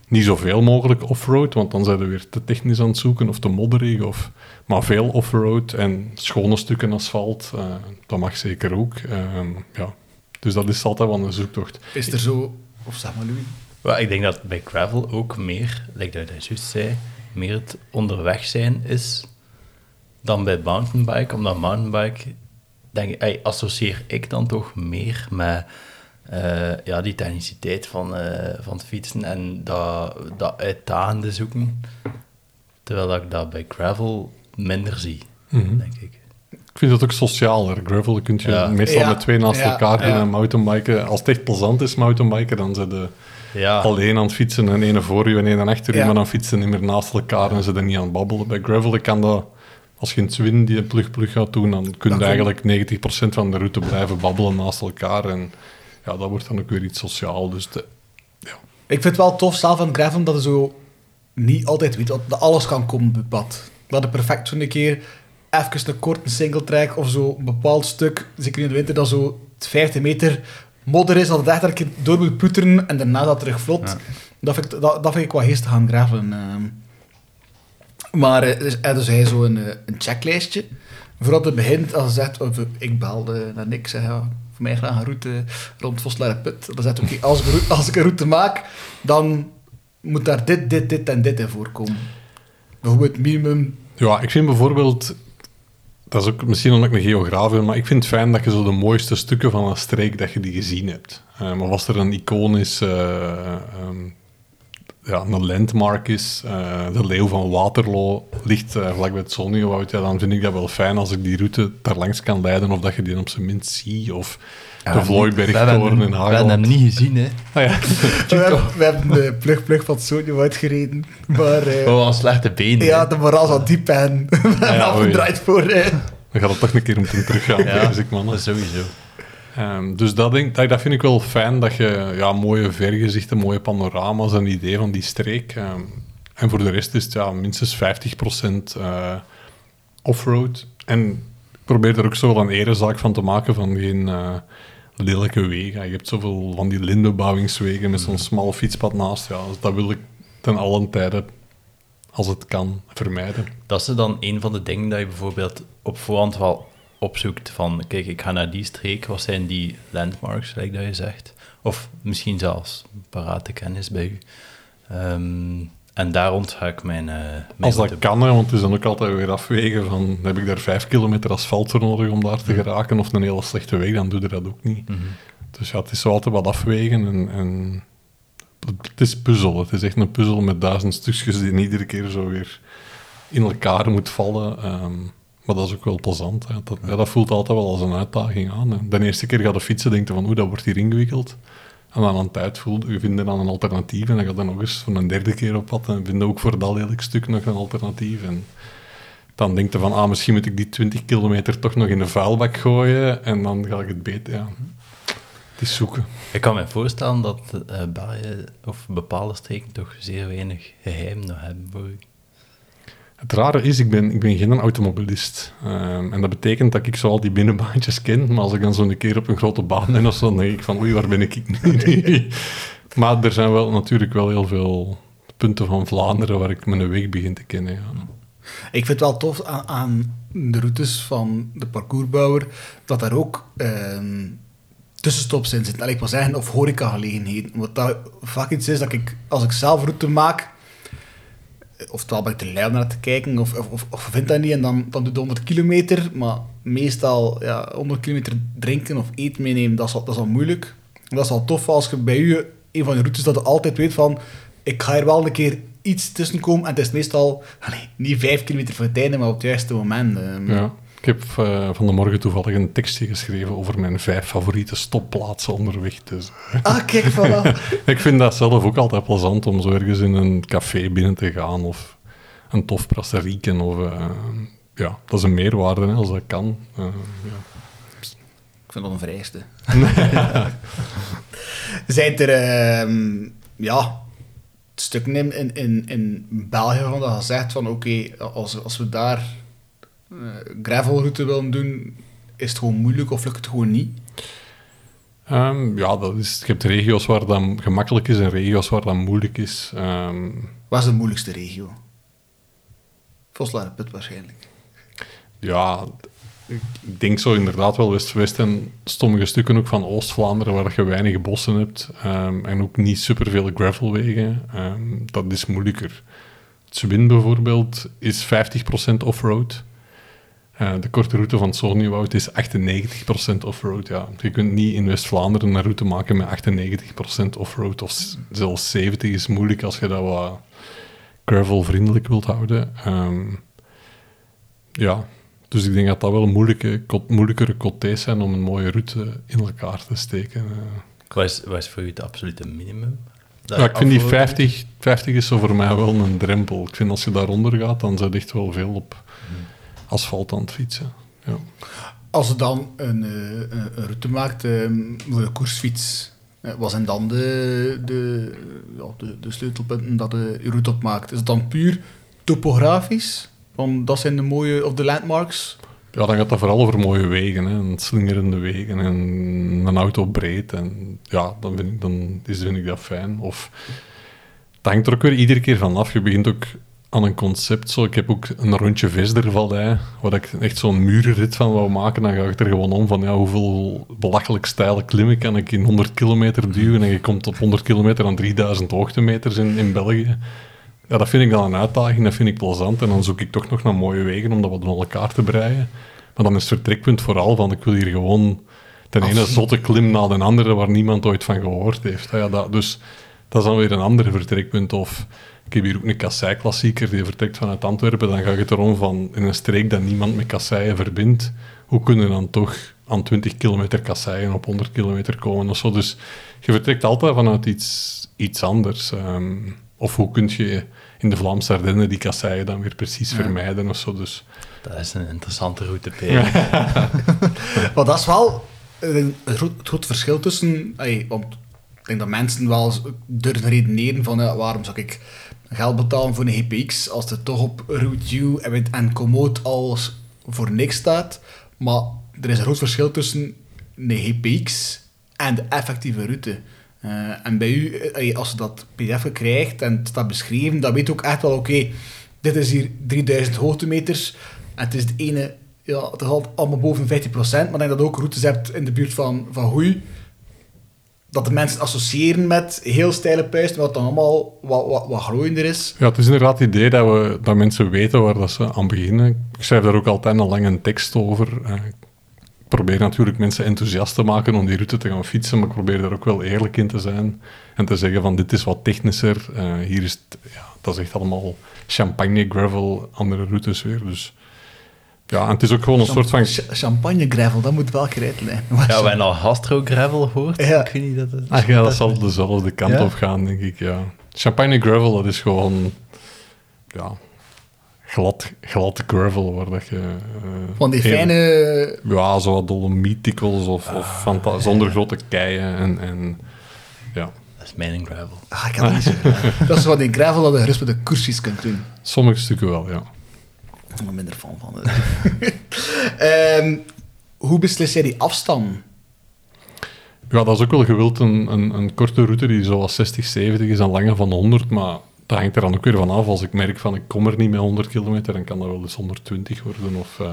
niet zoveel mogelijk offroad, want dan zijn we weer te technisch aan het zoeken of te modderig, of, maar veel offroad en schone stukken asfalt, eh, dat mag zeker ook. Ehm, ja. Dus dat is altijd wel een zoektocht. Is er zo... Of zeg maar, Louis. Ik denk dat bij gravel ook meer, like dat je juist zei, meer het onderweg zijn is dan bij mountainbike. Omdat mountainbike, denk ik, ey, associeer ik dan toch meer met eh, ja, die techniciteit van, eh, van het fietsen en dat, dat uitdagende zoeken. Terwijl dat ik dat bij gravel minder zie, Mhm. denk ik. Ik vind het ook socialer. Gravel kun je Ja. meestal Ja. met twee naast Ja, elkaar doen ja. en mountainbiken. Als het echt plezant is, mountainbiken, dan zijn ze Ja, alleen aan het fietsen en ene voor u en ene achter u, Ja. maar dan fietsen niet meer naast elkaar en ze er niet aan het babbelen. Bij gravel kan dat, als je in het Zwin die plug-plug gaat doen, dan kun je eigenlijk 90% van de route blijven babbelen naast elkaar en ja, dat wordt dan ook weer iets sociaal. Dus de, Ik vind het wel tof zelf aan gravel dat je zo niet altijd weet dat alles kan komen op het pad. Dat je perfect zo'n keer even een korte single track of zo een bepaald stuk, zeker in de winter, dat zo 50 meter modder is, dat het echt een keer door moet ploeteren en daarna dat terug vlot. Ja. Dat, vind ik, dat, dat vind ik wel geestig aan gravelen. ehm. Maar eh, dus, eh, dus hij zo een, eh, een checklistje. Vooral het begin, als hij zegt, of, ik belde naar niks, zeg, ja, voor mij graag een route rond Voslareput. Dan zegt als, ik een route- als ik een route maak, dan moet daar dit, dit, dit en dit in voorkomen. Bijvoorbeeld minimum... Ja, ik vind bijvoorbeeld, dat is ook misschien omdat ik een geograaf ben, maar ik vind het fijn dat je zo de mooiste stukken van een streek, dat je die gezien hebt. Eh, maar als er een iconisch, eh, ehm, ja, een landmark is, eh, de leeuw van Waterloo ligt eh, vlakbij het Zonnewoud, ja, dan vind ik dat wel fijn als ik die route daar langs kan leiden, of dat je die op zijn minst ziet, of de Vlooibergtoren in We hebben hem niet gezien, hè. Ah, ja. We hebben, we hebben de plug-plug van het Zonjo uitgereden. Maar eh, Oh, een slechte been. ja, de moraal zat diep en we hebben ja, afgedraaid voor... Dan gaat het toch een keer moeten teruggaan, Ja. ik, man. Sowieso. Ehm, dus dat, denk, dat, dat vind ik wel fijn, dat je ja, mooie vergezichten, mooie panorama's, een idee van die streek. ehm, en voor de rest is het ja, minstens 50% eh offroad. En ik probeer er ook zo wel een erezaak van te maken van geen eh, lelijke wegen. Je hebt zoveel van die lintbebouwingswegen met zo'n smal fietspad naast. Ja, dus dat wil ik ten allen tijde, als het kan, vermijden. Dat is dan een van de dingen dat je bijvoorbeeld op voorhand wel opzoekt van, kijk, ik ga naar die streek, wat zijn die landmarks, like dat je zegt? Of misschien zelfs parate kennis bij u. Ehm, en daar rond ga ik mijn... eh mijn Als dat route- kan, hè, want het is dan ook altijd weer afwegen van, heb ik daar vijf kilometer asfalt voor nodig om daar te geraken, of een hele slechte weg, dan doe je dat ook niet. Mhm. Dus ja, het is zo altijd wat afwegen en, en het is puzzel. Het is echt een puzzel met duizend stukjes die iedere keer zo weer in elkaar moet vallen. Ehm, maar dat is ook wel plezant. Hè. Dat, ja, dat voelt altijd wel als een uitdaging aan. De eerste keer ga je fietsen, denk je van, oeh, dat wordt hier ingewikkeld. En dan aan tijd voelt je vindt dan een alternatief en dan gaat je nog eens voor een derde keer op pad en vind je ook voor dat lelijk stuk nog een alternatief. En dan denk je van, ah, misschien moet ik die 20 kilometer toch nog in de vuilbak gooien en dan ga ik het beter, ja. Het is zoeken. Ik kan me voorstellen dat België of bepaalde streken toch zeer weinig geheim nog hebben voor u. Het rare is, ik ben, ik ben geen automobilist. Ehm, en dat betekent dat ik zo al die binnenbaantjes ken, maar als ik dan zo'n keer op een grote baan ben of zo, dan denk ik van, oei, waar ben ik nu? maar er zijn wel natuurlijk wel heel veel punten van Vlaanderen waar ik mijn weg begin te kennen. Ik vind het wel tof aan, de routes van de parcoursbouwer dat daar ook ehm, tussenstops in zitten. Ik wil zeggen, of horecagelegenheden. Wat dat vaak iets is dat ik, als ik zelf route maak, oftewel ben ik te lui naar te kijken, of, of, of, of vind dat niet, en dan, dan doe je 100 kilometer, maar meestal ja, 100 kilometer drinken of eten meenemen, dat is, al, dat is al moeilijk. Dat is al tof als je bij je een van de routes dat je altijd weet van, ik ga hier wel een keer iets tussen komen, en het is meestal niet 5 kilometer voor het einde, maar op het juiste moment. ehm. Ja. Ik heb eh, van de morgen toevallig een tekstje geschreven over mijn vijf favoriete stopplaatsen onderweg. Dus, eh, Ah, kijk, voilà. ik vind dat zelf ook altijd plezant om zo ergens in een café binnen te gaan of een tof brasserieken. Of, eh, ja, dat is een meerwaarde hè, als dat kan. Eh, ja. Ik vind dat een vereiste. Zijn er ehm, ja, stukken in, in, in, in België van dat je zegt van oké, als, als we daar gravelroute willen doen, is het gewoon moeilijk of lukt het gewoon niet? Ehm, ja, dat is, je hebt regio's waar dat gemakkelijk is en regio's waar dat moeilijk is. Ehm, Wat is de moeilijkste regio? Voslaar Put waarschijnlijk. ja, ik denk zo inderdaad wel West-West en sommige stukken ook van Oost-Vlaanderen waar je weinig bossen hebt ehm, en ook niet superveel gravelwegen. Dat is moeilijker. Zwin bijvoorbeeld is 50% offroad. Eh, de korte route van Soniewoud is 98% offroad. Ja. Je kunt niet in West-Vlaanderen een route maken met 98% offroad. Of zelfs 70 is moeilijk als je dat wat gravel-vriendelijk wilt houden. Ehm, ja, dus ik denk dat dat wel moeilijke, kot- moeilijkere cotés zijn om een mooie route in elkaar te steken. eh. Wat is, wat is voor u het absolute minimum? Ja, ik vind die afroaden? 50, 50 is zo voor mij wel een drempel. Ik vind als je daaronder gaat, dan zit echt wel veel op asfalt aan het fietsen. Ja. Als je dan een, eh, een, route maakt voor een koersfiets, eh, wat zijn dan de, de, de, de sleutelpunten dat je je route opmaakt? Is het dan puur topografisch? Van, dat zijn de mooie, of de landmarks? ja, dan gaat dat vooral over mooie wegen, hè, en slingerende wegen en een auto breed. En ja, dan vind ik, dan is, vind ik dat fijn. Of, het hangt er ook weer iedere keer van af. Je begint ook aan een concept. Zo. Ik heb ook een rondje Vesdervallei, waar ik echt zo'n murenrit van wou maken. Dan ga ik er gewoon om van ja, hoeveel belachelijk steile klimmen kan ik in 100 kilometer duwen. En je komt op 100 kilometer aan 3000 hoogtemeters in, in België. Ja, dat vind ik dan een uitdaging, dat vind ik plezant. En dan zoek ik toch nog naar mooie wegen om dat wat door elkaar te breien. Maar dan is het vertrekpunt vooral van, ik wil hier gewoon ten ene zotte klim na de andere waar niemand ooit van gehoord heeft. Ja, dat, dus dat is dan weer een ander vertrekpunt. Of ik heb hier ook een kassei-klassieker die vertrekt vanuit Antwerpen. Dan gaat het erom van, in een streek dat niemand met kasseien verbindt, hoe kunnen dan toch aan 20 kilometer kasseien op 100 kilometer komen of zo. Dus je vertrekt altijd vanuit iets, iets anders. Ehm, of hoe kun je in de Vlaamse Ardennen die kasseien dan weer precies vermijden of zo. Dus Dat is een interessante route, P. Maar dat is wel een, het groot, verschil tussen... allee, want ik denk dat mensen wel durven redeneren van ja, waarom zou ik geld betalen voor een GPX als het toch op Route U en, Komoot als voor niks staat. Maar er is een groot verschil tussen een GPX en de effectieve route. Eh, en bij u, eh, als je dat pdf krijgt en het staat beschreven, dan weet je ook echt wel, oké, dit is hier 3000 hoogtemeters en het is de ene, ja, het gaat allemaal boven 15%, maar dat je ook routes hebt in de buurt van, van Hoei, dat de mensen associëren met heel steile puisten, wat dan allemaal wat, wat, wat glooiender is. Ja, het is inderdaad het idee dat, we, dat mensen weten waar dat ze aan beginnen. Ik schrijf daar ook altijd een lange tekst over. Eh, Ik probeer natuurlijk mensen enthousiast te maken om die route te gaan fietsen, maar ik probeer daar ook wel eerlijk in te zijn en te zeggen van dit is wat technischer. Eh, hier is het, ja, dat is echt allemaal champagne, gravel, andere routes weer. Dus ja, en het is ook gewoon een soort van... Ch- Champagne gravel, dat moet wel gereid zijn. Ja, wij al Hastro Gravel gehoord. Ja. Ik weet niet dat het... Ah, ja, dat zal dezelfde kant Ja? op gaan, denk ik, ja. Champagne gravel, dat is gewoon... Ja, glad, glad gravel, waar dat je... eh, Van die heel- fijne... Ja, zo wat dolomietikkels of, of fanta- zonder grote keien en... en ja, Dat is mijn gravel. Ah, ik dat niet zo graag. Dat is wat die gravel dat je gerust met de koersjes kunt doen. sommige stukken wel, ja. Ben er minder van. Ehm, hoe beslis jij die afstand? Ja, dat is ook wel gewild een, een, een korte route die zoals 60, 70 is en langer van 100, maar dat hangt er dan ook weer van af. Als ik merk van ik kom er niet met 100 kilometer, dan kan dat wel eens 120 worden of eh,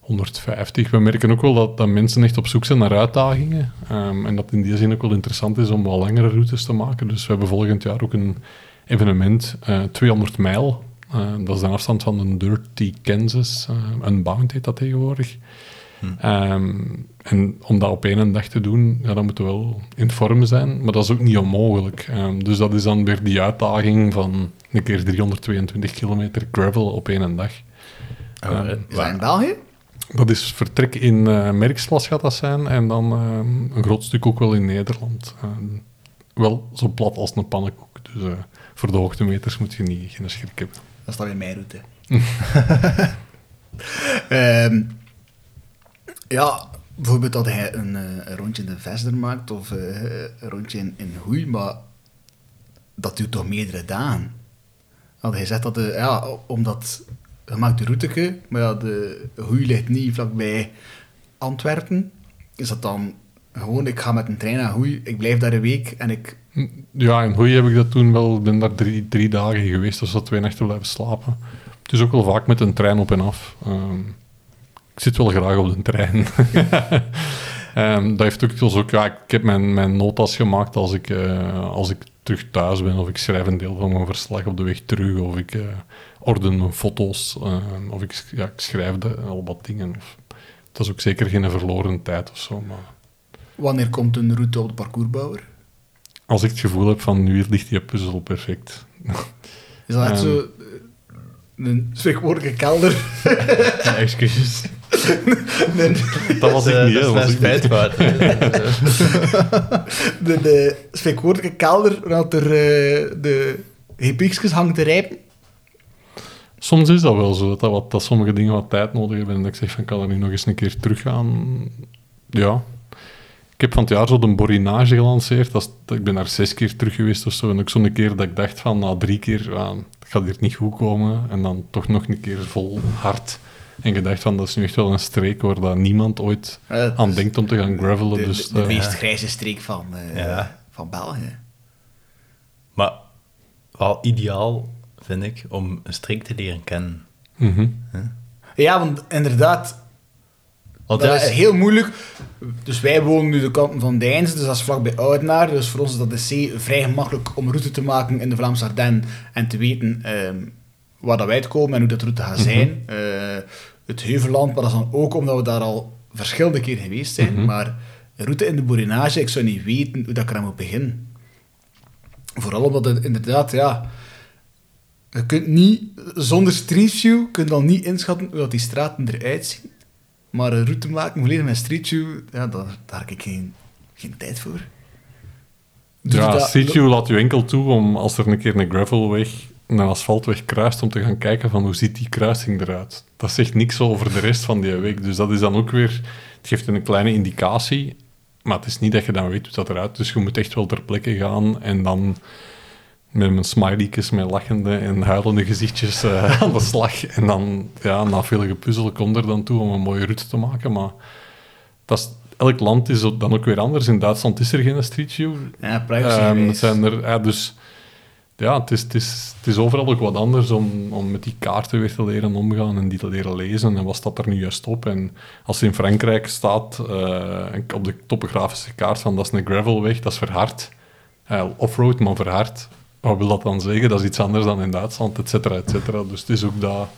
150. We merken ook wel dat, dat mensen echt op zoek zijn naar uitdagingen ehm, en dat in die zin ook wel interessant is om wat langere routes te maken. Dus we hebben volgend jaar ook een evenement, eh 200 mijl. Eh, dat is de afstand van een Dirty Kansas, eh Unbound heet dat tegenwoordig. Ehm, en om dat op één dag te doen, ja, dan moeten we wel in vorm zijn, maar dat is ook niet onmogelijk. Ehm, dus dat is dan weer die uitdaging van een keer 322 kilometer gravel op één dag. Oh, Ehm, eh, Is dat waar- in België? Dat is vertrek in eh Merkslas gaat dat zijn en dan ehm, een groot stuk ook wel in Nederland. Ehm, wel zo plat als een pannenkoek, dus eh, voor de hoogtemeters moet je niet, geen schrik hebben. Dat is dan weer mijn route. Ehm, ja, bijvoorbeeld dat hij een, eh, een rondje in de Vesder maakt of eh, een rondje in, in Hoei, maar dat duurt toch meerdere dagen. Want hij zegt dat, de, ja, omdat je maakt de route, maar ja, de Hoei ligt niet vlakbij Antwerpen. Is dat dan gewoon, ik ga met een trein naar Hoei, ik blijf daar een week en ik... Ja, in Hoei heb ik dat toen wel, ik ben daar drie, drie dagen geweest, dus dat twee nachten blijven slapen. Het is ook wel vaak met een trein op en af. Ehm, ik zit wel graag op de trein. Ehm, dat heeft ook, dus ook ja, ik heb mijn, mijn notas gemaakt als ik, eh, als ik terug thuis ben, of ik schrijf een deel van mijn verslag op de weg terug, of ik eh, orden mijn foto's, ehm, of ik, ja, ik schrijf de, al wat dingen. Of, dat is ook zeker geen verloren tijd of zo, maar... Wanneer komt een route op de parcoursbouwer? Als ik het gevoel heb van nu ligt die puzzel perfect. Is dat echt Ehm. zo eh, een spreekwoordelijke kelder? Ja, excuses. Nee, Dat was ik Eh, niet. Dat was mijn ik niet. spijt, de, de spreekwoordelijke kelder, dat er eh, de hippiekjes hangt te rijpen. Soms is dat wel zo, dat, dat, wat, dat sommige dingen wat tijd nodig hebben. En dat ik zeg van, kan er niet nog eens een keer teruggaan? Ja. Ik heb van het jaar zo de Borinage gelanceerd. Dat is, ik ben daar zes keer terug geweest of zo. En ook zo'n keer dat ik dacht van, na drie keer, het gaat hier niet goed komen. En dan toch nog een keer vol hard. En gedacht van, dat is nu echt wel een streek waar dat niemand ooit aan denkt om te gaan gravelen. De, dus, de, de eh, meest grijze streek van, eh, Ja. van België. Maar wel ideaal, vind ik, om een streek te leren kennen. mhm. Ja, want inderdaad, Want dat ja, is heel moeilijk. Dus wij wonen nu de kanten van Deinzen, dus dat is vlakbij Oudenaar. Dus voor ons is dat de zee vrij gemakkelijk om route te maken in de Vlaamse Ardennen en te weten ehm, waar dat wij uitkomen en hoe dat route gaat zijn. Eh, het Heuvelland, maar dat is dan ook omdat we daar al verschillende keren geweest zijn. Maar een route in de boerinage, ik zou niet weten hoe dat ik eraan moet beginnen. Vooral omdat het inderdaad, ja... Je kunt niet, zonder Street View, kun je dan niet inschatten hoe dat die straten eruit zien. Maar een route maken volledig met Street View, ja, daar, daar heb ik geen, geen tijd voor. Doe je Ja, Street View laat u enkel toe om als er een keer een gravelweg, een asfaltweg kruist, om te gaan kijken van hoe ziet die kruising eruit. Dat zegt niks over de rest van die weg. Dus dat is dan ook weer, het geeft een kleine indicatie, maar het is niet dat je dan weet hoe dat eruit Dus je moet echt wel ter plekke gaan en dan met mijn smiley's, met lachende en huilende gezichtjes eh, aan de slag. En dan, ja, na veel gepuzzel komt er dan toe om een mooie route te maken. Maar dat is elk land is dan ook weer anders. In Duitsland is er geen Street View. Ja, privacy het zijn er, ja, dus ja, het is, het, is, het is overal ook wat anders om, om met die kaarten weer te leren omgaan en die te leren lezen. En wat staat er nu juist op? En als in Frankrijk staat eh, op de topografische kaart van dat is een gravelweg, dat is verhard. Eh, offroad, maar verhard. Wat wil dat dan zeggen? Dat is iets anders dan in Duitsland, et cetera, et cetera. Dus het is ook dat,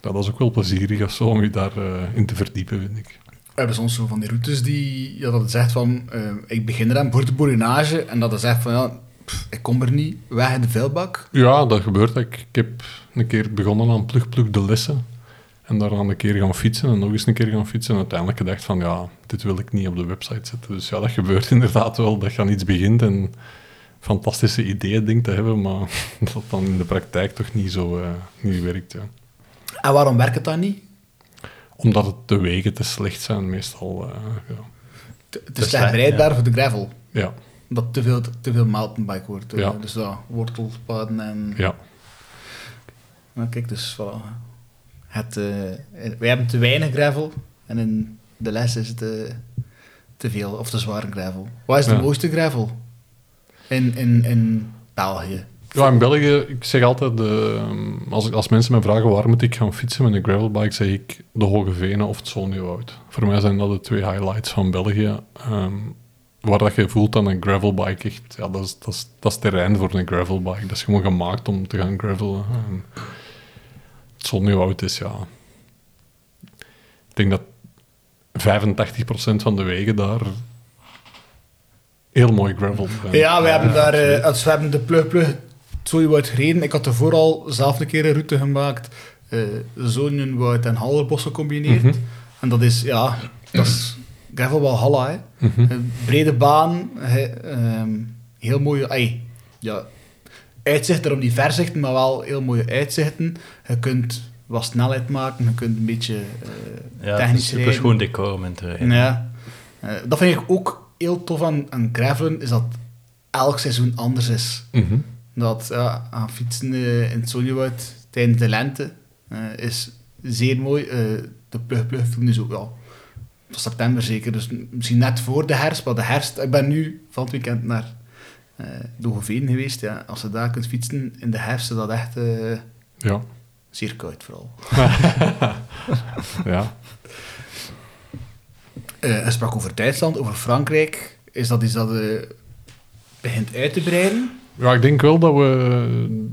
dat is ook wel plezierig of zo om je daarin in te verdiepen, vind ik. We hebben soms zo van die routes die, ja, dat het zegt van, eh, ik begin eraan voor de en dat het zegt van, ja, pff, ik kom er niet, weg in de vuilbak. Ja, dat gebeurt. Ik, ik heb een keer begonnen aan Plug Plug de lessen. En daarna een keer gaan fietsen en nog eens een keer gaan fietsen. En uiteindelijk gedacht van, ja, dit wil ik niet op de website zetten. Dus ja, dat gebeurt inderdaad wel, dat je aan iets begint en fantastische ideeën denkt te hebben, maar dat dan in de praktijk toch niet zo eh, niet werkt. Ja. En waarom werkt het dan niet? Omdat het de wegen te slecht zijn, meestal. eh, ja. Dus is slecht ja. voor de gravel. Ja, Dat te veel, te veel mountainbike wordt. eh, Ja. Dus ja, wortelpaden en... ja. Nou, kijk, dus voilà. Het, wij hebben te weinig gravel en in de les is het te veel of te zware gravel. Wat is de mooiste gravel in, in, in België? Ja, in België, ik zeg altijd, eh, als, als mensen me vragen waar moet ik gaan fietsen met een gravelbike, zeg ik de Hoge Venen of het Zonnewoud. Voor mij zijn dat de twee highlights van België. ehm, waar dat je voelt dat een gravelbike echt, ja, dat is, dat, is, dat is terrein voor een gravelbike. Dat is gewoon gemaakt om te gaan gravelen. En het Zonnewoud is, ja... Ik denk dat 85% van de wegen daar heel mooi gravel. Ja, we hebben daar, eh, als we hebben de plug plug Zooiwoud gereden. Ik had ervoor al zelf een keer een route gemaakt. eh Zonenwoud en Hallerbos gecombineerd. Mhm. En dat is, ja, dat is gravel wel halla, hè. Mhm. Een brede baan, he- ehm, heel mooie, ja, uitzichten op die verzichten, maar wel heel mooie uitzichten. Je kunt wat snelheid maken, je kunt een beetje eh, Ja, het is technisch super rijden. schoon decor om in te rijden. Ja. Eh, dat vind ik ook heel tof aan, aan gravelen, is dat elk seizoen anders is. Mhm. Dat ja, aan fietsen eh, in het Zonjewoud tijdens de lente eh, is zeer mooi. Eh, de plug-plug film is ook wel van september zeker, dus misschien net voor de herfst. Maar de herfst, ik ben nu van het weekend naar eh Dogeveen geweest. Ja. Als je daar kunt fietsen in de herfst, is dat echt Ja. zeer koud vooral. ja. Eh je sprak over Duitsland, over Frankrijk. Is dat iets dat eh, begint uit te breiden? Ja, ik denk wel dat we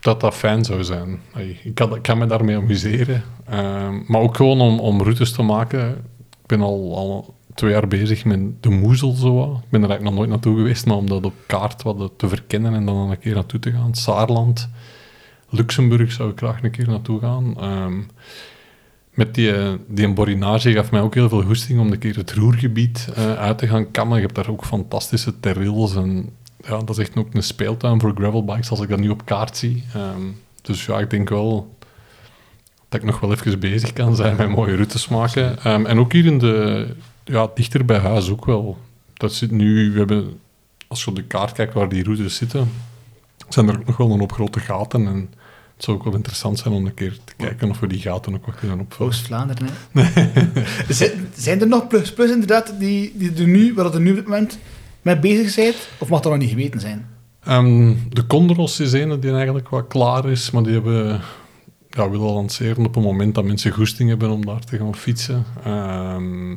dat dat fijn zou zijn. Ik, kan, me daarmee amuseren. Ehm, maar ook gewoon om, om routes te maken. Ik ben al, al twee jaar bezig met de moezel. Zo. Ik ben er eigenlijk nog nooit naartoe geweest, maar om dat op kaart wat te verkennen en dan een keer naartoe te gaan. Saarland, Luxemburg zou ik graag een keer naartoe gaan. Ehm, met die, eh, die borinage gaf mij ook heel veel goesting om een keer het roergebied eh, uit te gaan kammen. Je hebt daar ook fantastische terrils en ja, dat is echt ook een speeltuin voor gravelbikes als ik dat nu op kaart zie. Ehm, dus ja, ik denk wel dat ik nog wel even bezig kan zijn met mooie routes maken. Ehm, en ook hier in de, ja, dichter bij huis ook wel. Dat zit nu, we hebben, als je op de kaart kijkt waar die routes zitten, zijn er ook nog wel een hoop grote gaten. En het zou ook wel interessant zijn om een keer te kijken of we die gaten ook wat kunnen opvullen. Oost-Vlaanderen, hè? zijn, zijn er nog plus, plus inderdaad die, die er nu, waar dat er nu op dit moment mee bezig zijn? Of mag dat nog niet geweten zijn? Ehm, de Condros is een die eigenlijk wat klaar is, maar die hebben, ja, willen lanceren op een moment dat mensen goesting hebben om daar te gaan fietsen. Ehm,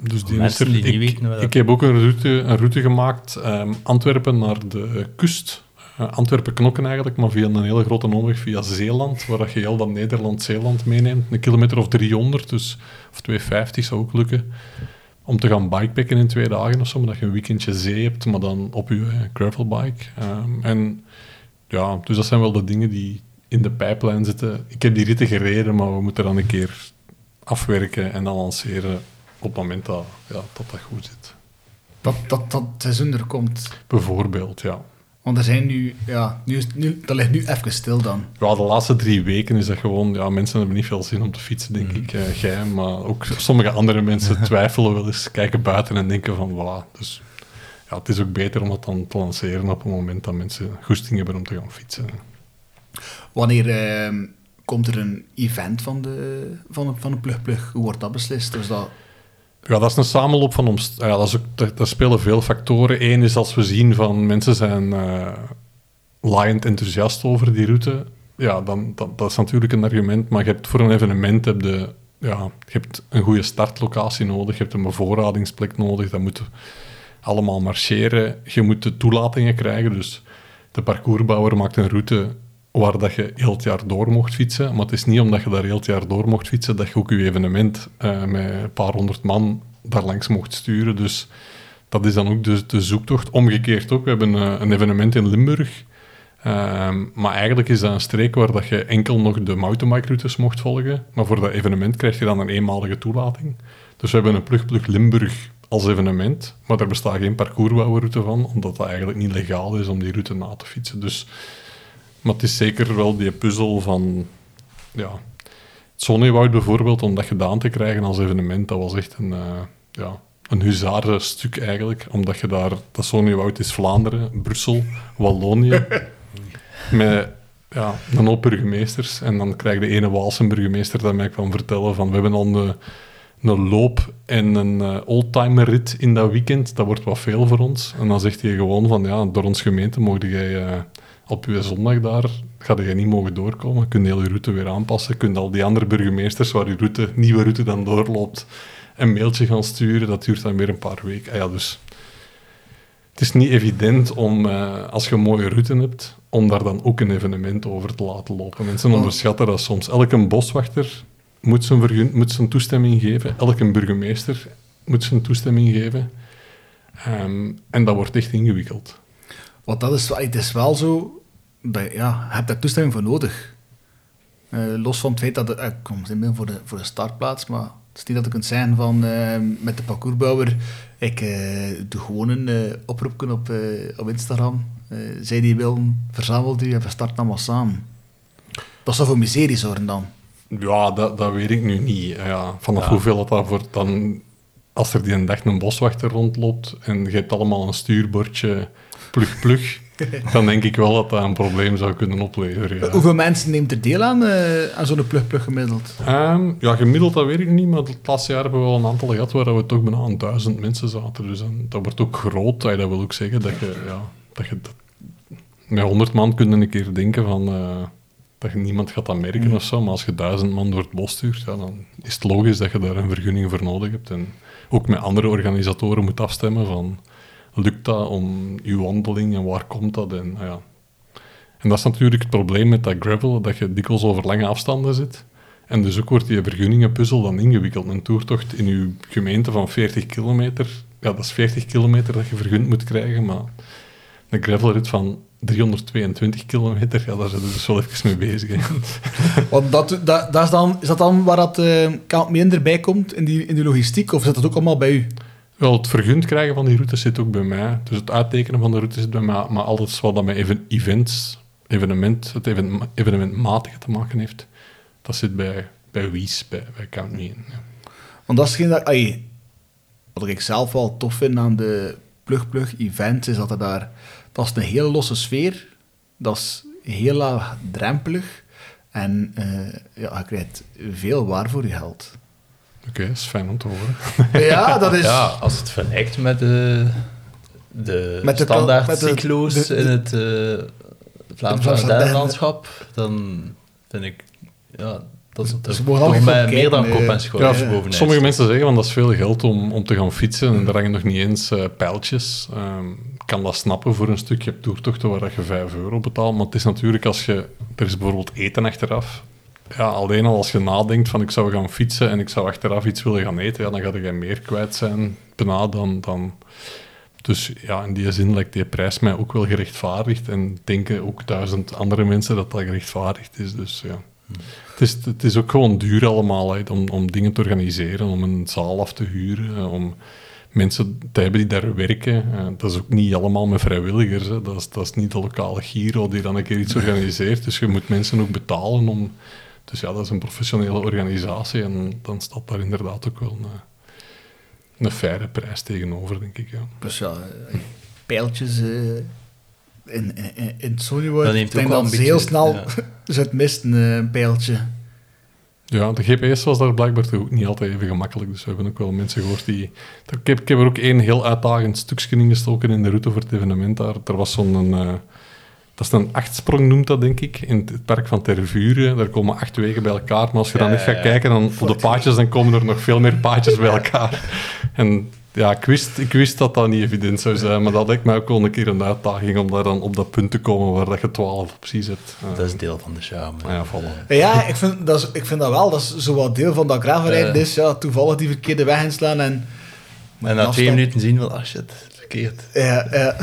dus die Mensen is er- die niet ik, weten ik heb ook een route, een route gemaakt, ehm, Antwerpen naar de kust. Eh, Antwerpen-Knokken eigenlijk, maar via een hele grote omweg via Zeeland, waar dat je heel dat Nederland-Zeeland meeneemt. Een kilometer of 300, dus, of 250 zou ook lukken. Om te gaan bikepacken in twee dagen of zo, maar dat je een weekendje zee hebt, maar dan op je eh, gravelbike. Ehm, en ja, dus dat zijn wel de dingen die in de pijplijn zitten. Ik heb die ritten gereden, maar we moeten dan een keer afwerken en dan lanceren op het moment dat ja, dat, dat goed zit. Dat, dat dat seizoen er komt. Bijvoorbeeld, ja. Want er zijn nu, ja, nu, nu, dat ligt nu even stil dan. Ja, de laatste drie weken is dat gewoon... Ja, mensen hebben niet veel zin om te fietsen, denk ik. eh, jij, maar ook sommige andere mensen twijfelen wel eens, kijken buiten en denken van, voilà. Dus ja, het is ook beter om dat dan te lanceren op het moment dat mensen goesting hebben om te gaan fietsen. Wanneer ehm, komt er een event van de, van de, van de Plug Plug? Hoe wordt dat beslist? Dus dat Ja, dat is een samenloop van omst- ja, dat daar, spelen veel factoren. Eén is als we zien van mensen zijn eh laaiend enthousiast over die route. Ja, dan, dat, dat is natuurlijk een argument. Maar je hebt voor een evenement heb je, ja, je hebt een goede startlocatie nodig. Je hebt een bevoorradingsplek nodig. Dat moet allemaal marcheren. Je moet de toelatingen krijgen. Dus de parcoursbouwer maakt een route waar dat je heel het jaar door mocht fietsen. Maar het is niet omdat je daar heel het jaar door mocht fietsen dat je ook je evenement eh, met een paar honderd man daar langs mocht sturen. Dus dat is dan ook de, de zoektocht. Omgekeerd ook, we hebben eh, een evenement in Limburg. Ehm, maar eigenlijk is dat een streek waar dat je enkel nog de mountainbike-routes mocht volgen. Maar voor dat evenement krijg je dan een eenmalige toelating. Dus we hebben een Plug-Plug Limburg als evenement, maar er bestaat geen parcoursbouwroute van, omdat dat eigenlijk niet legaal is om die route na te fietsen. Dus, maar het is zeker wel die puzzel van... Ja, het Zonnewoud bijvoorbeeld, om dat gedaan te krijgen als evenement, dat was echt een, eh ja, een huzarenstuk eigenlijk. Omdat je daar... Dat Zonnewoud is Vlaanderen, Brussel, Wallonië. met ja, een hoop burgemeesters. En dan krijg je de ene Waalse burgemeester dat mij kwam vertellen van we hebben al een, een loop en een eh, oldtimer rit in dat weekend. Dat wordt wat veel voor ons. En dan zegt hij gewoon van ja, door ons gemeente mocht jij eh, op je zondag daar, ga je niet mogen doorkomen. Kun je heel je route weer aanpassen. Kun je al die andere burgemeesters waar je route, nieuwe route dan doorloopt een mailtje gaan sturen. Dat duurt dan weer een paar weken. Ah ja, dus het is niet evident om, eh, als je een mooie route hebt, om daar dan ook een evenement over te laten lopen. Mensen onderschatten dat soms. Elke boswachter moet zijn, vergun- moet zijn toestemming geven. Elke burgemeester moet zijn toestemming geven. Ehm, en dat wordt echt ingewikkeld. Want dat is, het is wel zo, dat, je- ja, je hebt daar toestemming voor nodig. Eh, los van het feit dat eh, ik kom in ben voor de, voor de startplaats, maar het is niet dat ik kunt zijn van eh, met de parcoursbouwer, ik eh, doe gewoon een oproepje op, eh, op Instagram. Eh, zij die willen, verzamelt u en we starten allemaal samen. Dat zou voor miserie zorgen dan. Ja, dat, dat weet ik nu niet. Ja, vanaf Ja. hoeveel dat, dat voor dan... Als er die een dag een boswachter rondloopt en je hebt allemaal een stuurbordje plug plug, dan denk ik wel dat dat een probleem zou kunnen opleveren. Ja. Hoeveel mensen neemt er deel aan, eh, aan zo'n plug-plug gemiddeld? Ehm, ja, gemiddeld dat weet ik niet, maar het laatste jaar hebben we wel een aantal gehad waar we toch bijna aan duizend mensen zaten. Dus dan, dat wordt ook groot. Dat wil ook zeggen dat je, ja, dat je dat- met honderd man kun je een keer denken van, eh, dat je niemand gaat dat merken of zo. Maar als je duizend man door het bos stuurt, ja, dan is het logisch dat je daar een vergunning voor nodig hebt. En ook met andere organisatoren moet afstemmen van, lukt dat om uw wandeling en waar komt dat? En, ah ja. en dat is natuurlijk het probleem met dat gravel, dat je dikwijls over lange afstanden zit. En dus ook wordt die vergunningenpuzzel dan ingewikkeld. Een toertocht in uw gemeente van 40 kilometer, ja, dat is 40 kilometer dat je vergund moet krijgen, maar een gravelrit van 322 kilometer, ja, daar zijn we dus wel even mee bezig. hè. Want dat, dat, dat is, dan, is dat dan waar dat eh kamp minder bij komt in die, in die logistiek? Of zit dat ook allemaal bij u? Wel, het vergund krijgen van die routes zit ook bij mij. Dus het uittekenen van de route zit bij mij. Maar alles wat dat met even, events, evenement, het even, evenementmatige te maken heeft, dat zit bij, bij Wies, bij, bij Count Me In, ja. Want dat is geen dat, wat ik zelf wel tof vind aan de plug-plug events, is dat er daar, dat is een hele losse sfeer, dat is heel laagdrempelig en eh, ja, je krijgt veel waar voor je geld. Oké, dat is fijn om te horen. Ja, dat is... Ja, als het vergelijkt met de, de Met de- standaard met de- cyclo's de- de- in het uh, Vlaamse Vlaamse Ardennen-landschap, dan vind ik ja, dat is Ze toch meer dan kop en schouders Ja, bovenuit. sommige mensen zeggen van dat is veel geld om, om te gaan fietsen en daar hangen nog niet eens eh, pijltjes. Ehm, Ik kan dat snappen voor een stuk. Je hebt toertochten waar dat je 5 euro betaalt, maar het is natuurlijk als je... Er is bijvoorbeeld eten achteraf. Ja, alleen al als je nadenkt van ik zou gaan fietsen en ik zou achteraf iets willen gaan eten, ja, dan ga je meer kwijt zijn bijna dan... dan dus ja, in die zin lijkt die prijs mij ook wel gerechtvaardigd en denken ook duizend andere mensen dat dat gerechtvaardigd is. Dus ja. Het is, het is ook gewoon duur allemaal om, om dingen te organiseren, om een zaal af te huren, eh, om mensen te hebben die daar werken. Eh, dat is ook niet allemaal met vrijwilligers. Dat, is, dat is niet de lokale Giro die dan een keer iets organiseert. Dus je moet mensen ook betalen om... Dus ja, dat is een professionele organisatie en dan staat daar inderdaad ook wel een, een faire prijs tegenover, denk ik. Ja. Dus ja, eh, pijltjes in, in, in- het Sonywoord. Dat neemt Ik denk ook wel een heel snel ja. het misten, eh, een pijltje. Ja, de GPS was daar blijkbaar toch ook niet altijd even gemakkelijk. Dus we hebben ook wel mensen gehoord die... Ik heb, ik heb er ook één heel uitdagend stukje in gestoken in de route voor het evenement daar. Er was zo'n... eh, dat is een achtsprong, noemt dat, denk ik, in het park van Tervuren. Daar komen acht wegen bij elkaar. Maar als je dan Ja, echt gaat ja. kijken dan op de paadjes, dan komen er nog veel meer paadjes bij elkaar. En ja, ik wist, ik wist dat dat niet evident zou zijn. Maar dat lijkt mij ook wel een keer een uitdaging om daar dan op dat punt te komen waar dat je 12 opties hebt. Eh, Dat is deel van de charme. ja, voilà. Ja, ik vind dat, is- ik vind dat wel. Dat is zo wat deel van dat gravelrijden Eh. is. Ja, toevallig die verkeerde weg inslaan en... En na twee minuten zien we, ah shit, verkeerd. Ja, ja.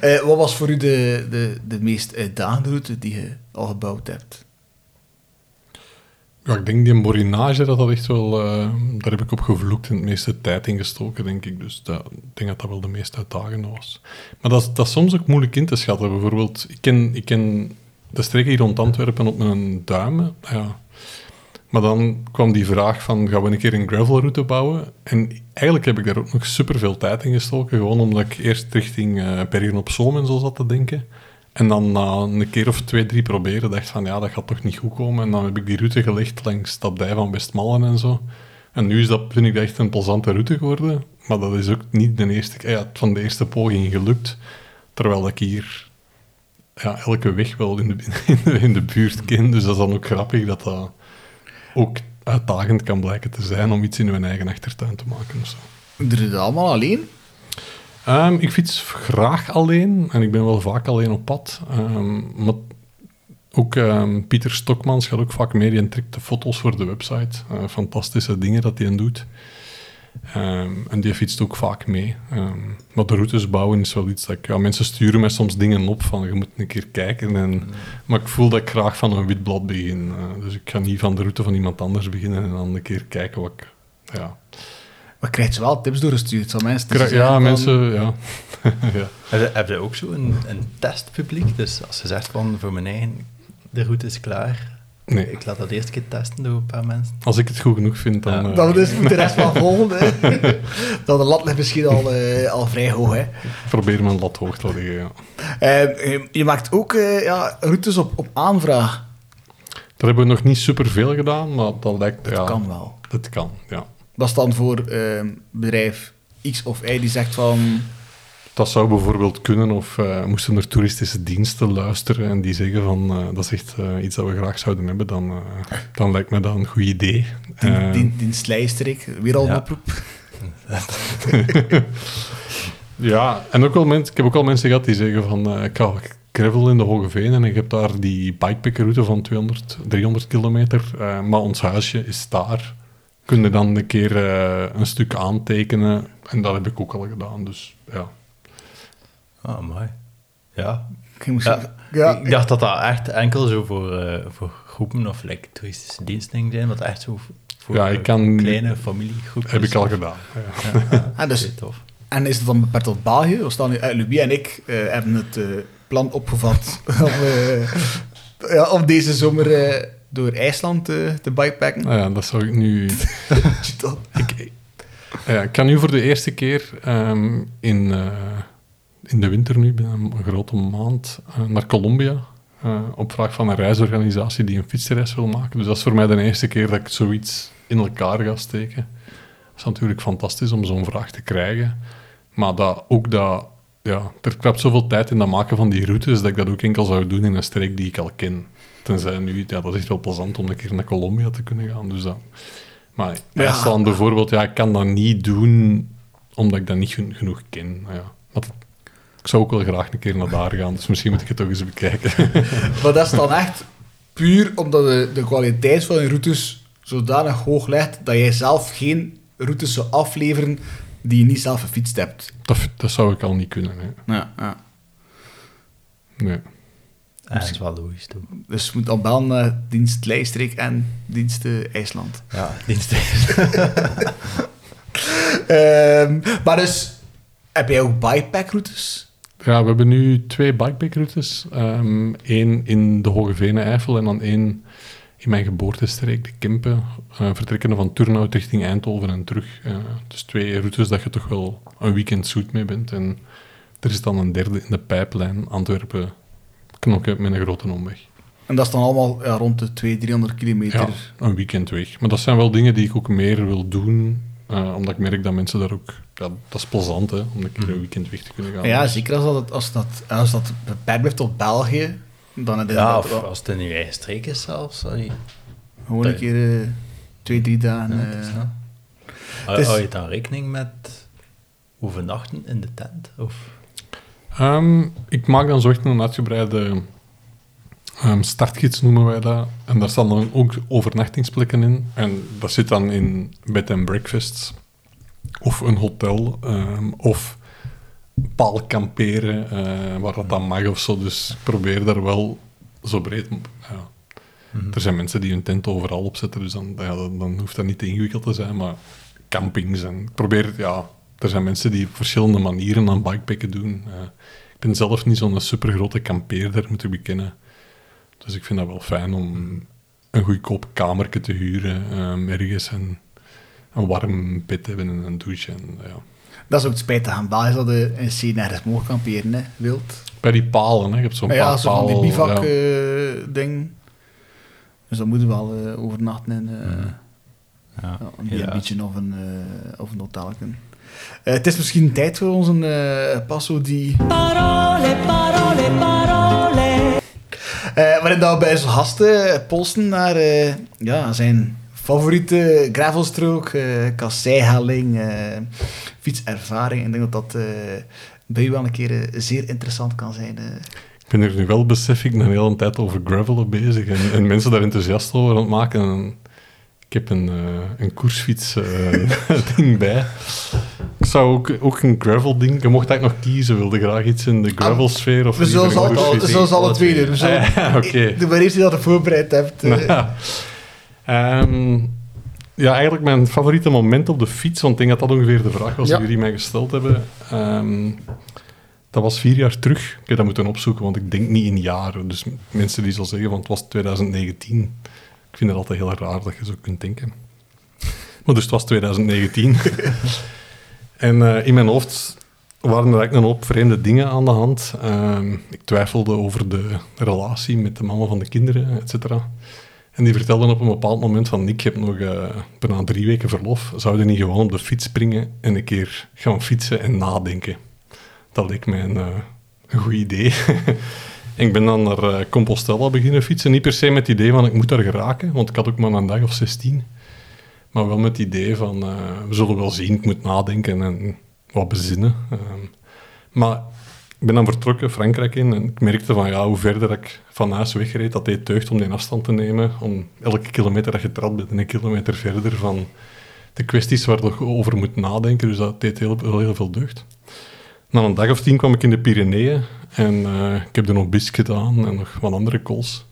Eh, wat was voor u de, de, de meest uitdagende route die je al gebouwd hebt? Ja, ik denk die morinage, dat dat echt wel... eh, daar heb ik op gevloekt en het meeste tijd in gestoken, denk ik. Dus dat, ik denk dat dat wel de meest uitdagende was. Maar dat, dat is soms ook moeilijk in te schatten. Bijvoorbeeld, ik ken, ik ken de streken hier rond Antwerpen op mijn duimen. Ja. Maar dan kwam die vraag van, gaan we een keer een gravelroute bouwen? En eigenlijk heb ik daar ook nog superveel tijd in gestoken. Gewoon omdat ik eerst richting eh Bergen op Zoom en zo zat te denken. En dan een keer of twee, drie proberen, dacht van ja, dat gaat toch niet goed komen. En dan heb ik die route gelegd langs dat dij van Westmallen en zo. En nu is dat, vind ik dat echt een plezante route geworden. Maar dat is ook niet de eerste, ja, van de eerste poging gelukt. Terwijl ik hier ja, elke weg wel in de, in de, in de buurt ken. Dus dat is dan ook grappig dat dat ook uitdagend kan blijken te zijn om iets in mijn eigen achtertuin te maken. Of zo. Doe je dat allemaal alleen? Ehm, ik fiets graag alleen en ik ben wel vaak alleen op pad. Ehm, maar ook ehm, Pieter Stokmans gaat ook vaak mee en trekt de foto's voor de website. Eh, fantastische dingen dat hij doet. En die fietst ook vaak mee. Maar de routes bouwen is wel iets dat ik... Ja, mensen sturen mij soms dingen op van je moet een keer kijken. En, Maar ik voel dat ik graag van een wit blad begin. Eh, dus ik ga niet van de route van iemand anders beginnen en dan een keer kijken wat ik... Ja, Maar krijgt ze wel tips doorgestuurd van mensen? ja van- mensen... Ja. ja. Heb je, heb je ook zo een, een testpubliek? Dus als je zegt van, voor mijn eigen, de route is klaar. Nee. Ik laat dat eerst keer testen door een paar mensen. Als ik het goed genoeg vind, dan... Ja. eh, Dan is moet de rest van volgen. hè. Dan de lat ligt misschien al, eh, al vrij hoog. Hè. probeer mijn lat hoog te leggen, ja. Eh, je- je maakt ook ja, routes op, op aanvraag. Daar hebben we nog niet superveel gedaan, maar dat lijkt... Dat ja, kan wel. Dat kan, ja. Dat is dan voor eh, bedrijf X of Y die zegt van... Dat zou bijvoorbeeld kunnen, of eh, moesten er toeristische diensten luisteren en die zeggen van, eh, dat is echt eh, iets dat we graag zouden hebben, dan, eh, dan lijkt me dat een goed idee. Die, Eh, die, die slijsterik, weer al een Ja. oproep. Ja, en ook wel mensen, ik heb ook al mensen gehad die zeggen van, eh, ik ga gravel in de Hoge Venen en ik heb daar die bikepackerroute van 200, 300 kilometer, eh, maar ons huisje is daar. Kun je dan een keer eh, een stuk aantekenen en dat heb ik ook al gedaan, dus ja. Ah, mooi. Ja. Moest- Ja, ja, ik dacht dat dat echt enkel zo voor, eh, voor groepen of like, toeristische diensten zijn, wat echt zo voor Ja, ik kan- kleine familiegroepen. Heb ik al gedaan. Ja. Ah, dus, tof. en is het dan beperkt tot België? We staan nu, eh, Louis en ik eh, hebben het eh, plan opgevat om, eh, ja, om deze zomer eh, door IJsland eh, te bikepacken. Nou ja, dat zou ik nu... ik, ja, ik kan nu voor de eerste keer ehm, in, eh, in de winter nu, binnen een grote maand, eh, naar Colombia. op vraag van een reisorganisatie die een fietsreis wil maken. Dus dat is voor mij de eerste keer dat ik zoiets in elkaar ga steken. Dat is natuurlijk fantastisch om zo'n vraag te krijgen. Maar dat, ook dat... Ja, er klapt zoveel tijd in dat maken van die routes dat ik dat ook enkel zou doen in een streek die ik al ken. Tenzij nu... Ja, dat is wel plezant om een keer naar Colombia te kunnen gaan. Dus dat... Maar Ja. IJsland bijvoorbeeld, ja, ik kan dat niet doen omdat ik dat niet gen- genoeg ken. Nou Ja. Maar ik zou ook wel graag een keer naar daar gaan, dus misschien moet ik het toch eens bekijken. Maar dat is dan echt puur omdat de, de kwaliteit van je routes zodanig hoog ligt dat jij zelf geen routes zou afleveren die je niet zelf gefietst hebt. dat, dat zou ik al niet kunnen. Hè. Ja, ja. Nee. Ja, dat is wel logisch, toch? Dus je moet dan bellen naar dienst Leistrik en dienst eh, IJsland. Ja, dienst. Ehm, maar dus, heb jij ook bikepacroutes? Ja, we hebben nu twee bikepackroutes. Eén in de Hoge Venen Eifel en dan één in mijn geboortestreek, de Kempen. eh vertrekkende van Turnhout richting Eindhoven en terug. Eh, dus twee routes dat je toch wel een weekend zoet mee bent. En er is dan een derde in de pijplijn, Antwerpen, knokken met een grote omweg. En dat is dan allemaal ja, rond de 200, 300 kilometer. Ja, een weekend weg. Maar dat zijn wel dingen die ik ook meer wil doen, eh, omdat ik merk dat mensen daar ook... Ja, dat is plezant, hè, om een keer een weekend weg te kunnen gaan. Ja, zeker als dat, als dat, als dat beperkt blijft tot België, dan is Ja, of wel als het in je eigen streek is zelfs. Allee. gewoon een keer eh, twee, drie dagen. Ja, eh, het hou je dan rekening met overnachten in de tent? Of? Ehm, ik maak dan zo echt een uitgebreide ehm, startgids, noemen wij dat. En daar staan dan ook overnachtingsplekken in. En dat zit dan in bed and breakfasts. Of een hotel. ehm, of paal kamperen, eh, waar dat dan mag of zo. Dus ik probeer daar wel zo breed... Ja. Er zijn mensen die hun tent overal opzetten, dus dan, ja, dan, dan hoeft dat niet te ingewikkeld te zijn. Maar campings en ik probeer... Ja, er zijn mensen die op verschillende manieren aan bikepacken doen. Eh, ik ben zelf niet zo'n supergrote kampeerder, moet ik bekennen. Dus ik vind dat wel fijn om een goedkoop kamertje te huren ehm, ergens en een warm bed te hebben en een douche. En, ja. Dat is ook het spijtig aan België, dat je in C nergens mogen kamperen, hè, wild. Bij die palen, hè. je hebt zo'n ja, zo van die ja. eh, ding. Dus dan moeten we wel eh, overnachten in eh, Ja, ja, een. B&B'tje of een, of een hotelje. Eh, het is misschien tijd voor onze eh passo die... Parole, parole, parole. Eh, waarin dat we bij zijn gasten polsen naar eh, ja, zijn favoriete gravelstrook, eh kasseihelling, eh, fietservaring. Ik denk dat dat eh, bij u wel een keer zeer interessant kan zijn. Ik ben er nu wel, besef ik, een hele tijd over gravelen bezig en, en mensen daar enthousiast over aan het maken. En ik heb een, een koersfiets eh, ding bij. Ik zou ook, ook een gravel ding... Je mocht eigenlijk nog kiezen. Wilde graag iets in de gravel sfeer of We zullen ze ze alle twee doen. We zullen- Ah, ja, oké. Doe maar eerst die dat je voorbereid hebt. eh. Ja. Ehm, ja, eigenlijk mijn favoriete moment op de fiets, want ik denk dat dat ongeveer de vraag was Ja. die jullie mij gesteld hebben. Ehm, dat was vier jaar terug. Ik heb dat moeten opzoeken, want ik denk niet in jaren. Dus mensen die zo zeggen, want het was 2019. Ik vind het altijd heel raar dat je zo kunt denken. Maar dus het was 2019. en eh, in mijn hoofd waren er eigenlijk een hoop vreemde dingen aan de hand. Ehm, ik twijfelde over de relatie met de mama van de kinderen, et cetera. En die vertelden op een bepaald moment van... Nick, je hebt nog eh, bijna drie weken verlof. Zou je niet gewoon op de fiets springen en een keer gaan fietsen en nadenken? Dat leek mij een, eh, goed idee. ik ben dan naar Compostela beginnen fietsen. Niet per se met het idee van ik moet daar geraken, want ik had ook maar een dag of 16. Maar wel met het idee van eh, we zullen wel zien, ik moet nadenken en wat bezinnen. Ehm, maar ik ben dan vertrokken Frankrijk in en ik merkte van ja, hoe verder ik van huis wegreed, dat deed deugd om die afstand te nemen. Om elke kilometer dat je trad bent, een kilometer verder van de kwesties waar je over moet nadenken. Dus dat deed heel, heel, heel veel deugd. Na een dag of tien kwam ik in de Pyreneeën en eh, ik heb de Nobis gedaan en nog wat andere kools.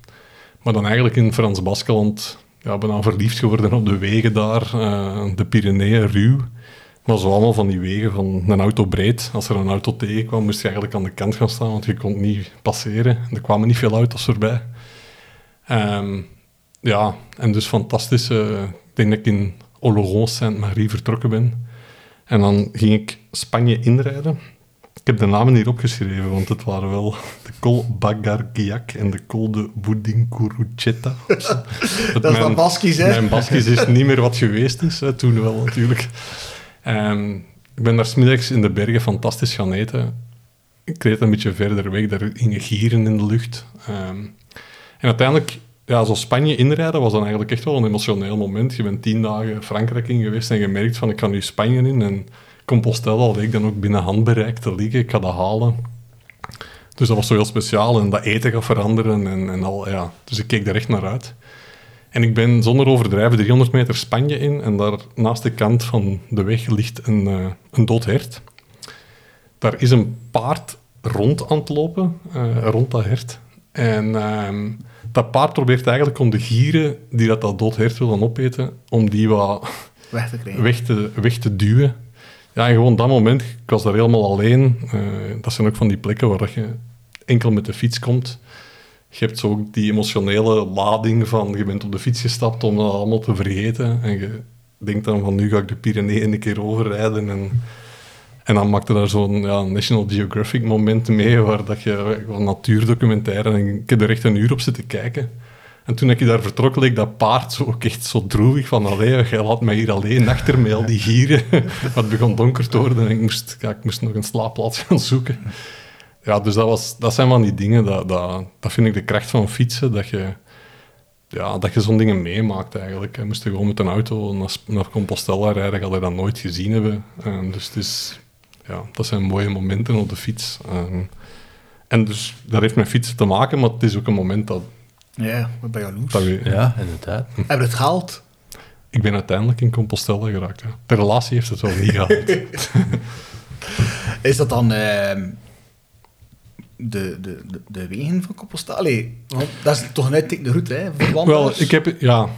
Maar dan eigenlijk in Frans Baskeland ja, ben ik verliefd geworden op de wegen daar, eh, de Pyreneeën, ruw. Maar zo allemaal van die wegen van een auto breed. Als er een auto tegenkwam, moest je eigenlijk aan de kant gaan staan, want je kon niet passeren. Er kwamen niet veel auto's voorbij. Ehm, ja, en dus fantastisch. ik denk dat ik in Oloron Sainte-Marie vertrokken ben. En dan ging ik Spanje inrijden. Ik heb de namen hier opgeschreven, want het waren wel de Col Bagargiac en de Col de Boudincurucheta. Dat is dan Baskisch, hè? Mijn Baskisch is niet meer wat geweest is, hè, toen wel natuurlijk. Ehm, ik ben daar smiddags in de bergen fantastisch gaan eten. Ik reed een beetje verder weg, daar gingen gieren in de lucht. Ehm, en uiteindelijk, ja, zo Spanje inrijden was dan eigenlijk echt wel een emotioneel moment. Je bent tien dagen Frankrijk in geweest en je merkt van, ik ga nu Spanje in. En Compostela leek dan ook binnen handbereik te liggen. Ik ga dat halen. Dus dat was zo heel speciaal. En dat eten gaat veranderen en, en al, ja. Dus ik keek daar echt naar uit. En ik ben zonder overdrijven 300 meter Spanje in en daar naast de kant van de weg ligt een, eh, een dood hert. Daar is een paard rond aan het lopen, eh, rond dat hert. En ehm, dat paard probeert eigenlijk om de gieren die dat, dat dood hert willen opeten, om die wat Weg te krijgen. weg te, weg te duwen. Ja, en gewoon dat moment, ik was daar helemaal alleen. Eh, dat zijn ook van die plekken waar je enkel met de fiets komt. Je hebt zo ook die emotionele lading van je bent op de fiets gestapt om dat allemaal te vergeten. En je denkt dan van nu ga ik de Pyreneeën een keer overrijden. En, En dan maakte daar zo'n ja, National Geographic moment mee, waar dat je natuurdocumentaire, en ik heb er echt een uur op zitten kijken. En toen ik daar vertrok, leek dat paard zo ook echt zo droevig van, allee, jij laat mij hier alleen achter met al die gieren. Het begon donker te worden en ik moest, ik moest nog een slaapplaats gaan zoeken. Ja, dus dat, was, dat zijn van die dingen, dat, dat, dat vind ik de kracht van fietsen, dat je, ja, dat je zo'n dingen meemaakt eigenlijk. Je moest gewoon met een auto naar, naar Compostela rijden, ga je dat nooit gezien hebben. En dus het is, ja, dat zijn mooie momenten op de fiets. En, dus dat heeft met fietsen te maken, maar het is ook een moment dat, Ja, wat ben jaloers. dat we, Ja, inderdaad. Heb je het gehaald? Ik ben uiteindelijk in Compostela geraakt. De relatie heeft het wel niet gehad. Is dat dan ehm, de, de, de, de wegen van Compostela? Allee, want dat is toch een uittekende route, hè? Voor wel, ik heb... Ja,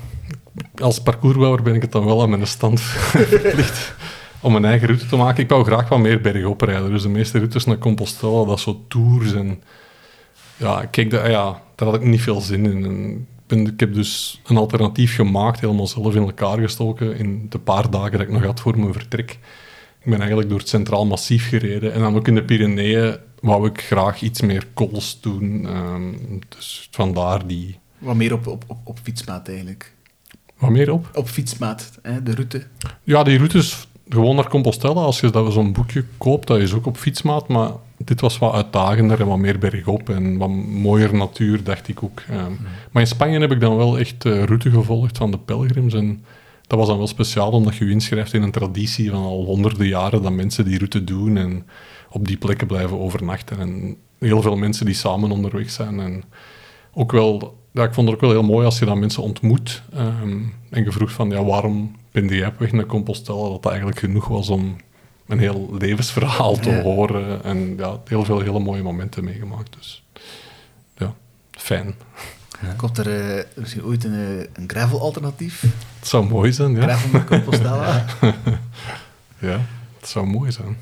als parcoursbouwer ben ik het dan wel aan mijn stand verplicht om een eigen route te maken. Ik wou graag wat meer bergop rijden. Dus de meeste routes naar Compostela, dat zo tours en... Ja, kijk, dat, ja, daar had ik niet veel zin in. En ik, ben, ik heb dus een alternatief gemaakt, helemaal zelf in elkaar gestoken in de paar dagen dat ik nog had voor mijn vertrek. Ik ben eigenlijk door het Centraal Massief gereden. En dan ook in de Pyreneeën wou ik graag iets meer kools doen. Ehm, dus vandaar die... Wat meer op, op, op, op fietsmaat, eigenlijk. Wat meer op? Op fietsmaat, hè? de route. Ja, die routes gewoon naar Compostela. Als je dat zo'n boekje koopt, dat is ook op fietsmaat. Maar dit was wat uitdagender en wat meer bergop. En wat mooier natuur, dacht ik ook. Ehm, Maar in Spanje heb ik dan wel echt de route gevolgd van de pelgrims. En dat was dan wel speciaal, omdat je je inschrijft in een traditie van al honderden jaren dat mensen die route doen en op die plekken blijven overnachten. En heel veel mensen die samen onderweg zijn. En ook wel, ja, ik vond het ook wel heel mooi als je dan mensen ontmoet ehm, en je vroeg van, ja, waarom ben op weg naar Compostela? Dat dat eigenlijk genoeg was om een heel levensverhaal te Ja. horen. En ja, heel veel hele mooie momenten meegemaakt. Dus ja, fijn. Komt er eh, misschien ooit een, eh, een gravel-alternatief? Het zou mooi zijn, ja. Gravel met Compostela? Ja, het zou mooi zijn.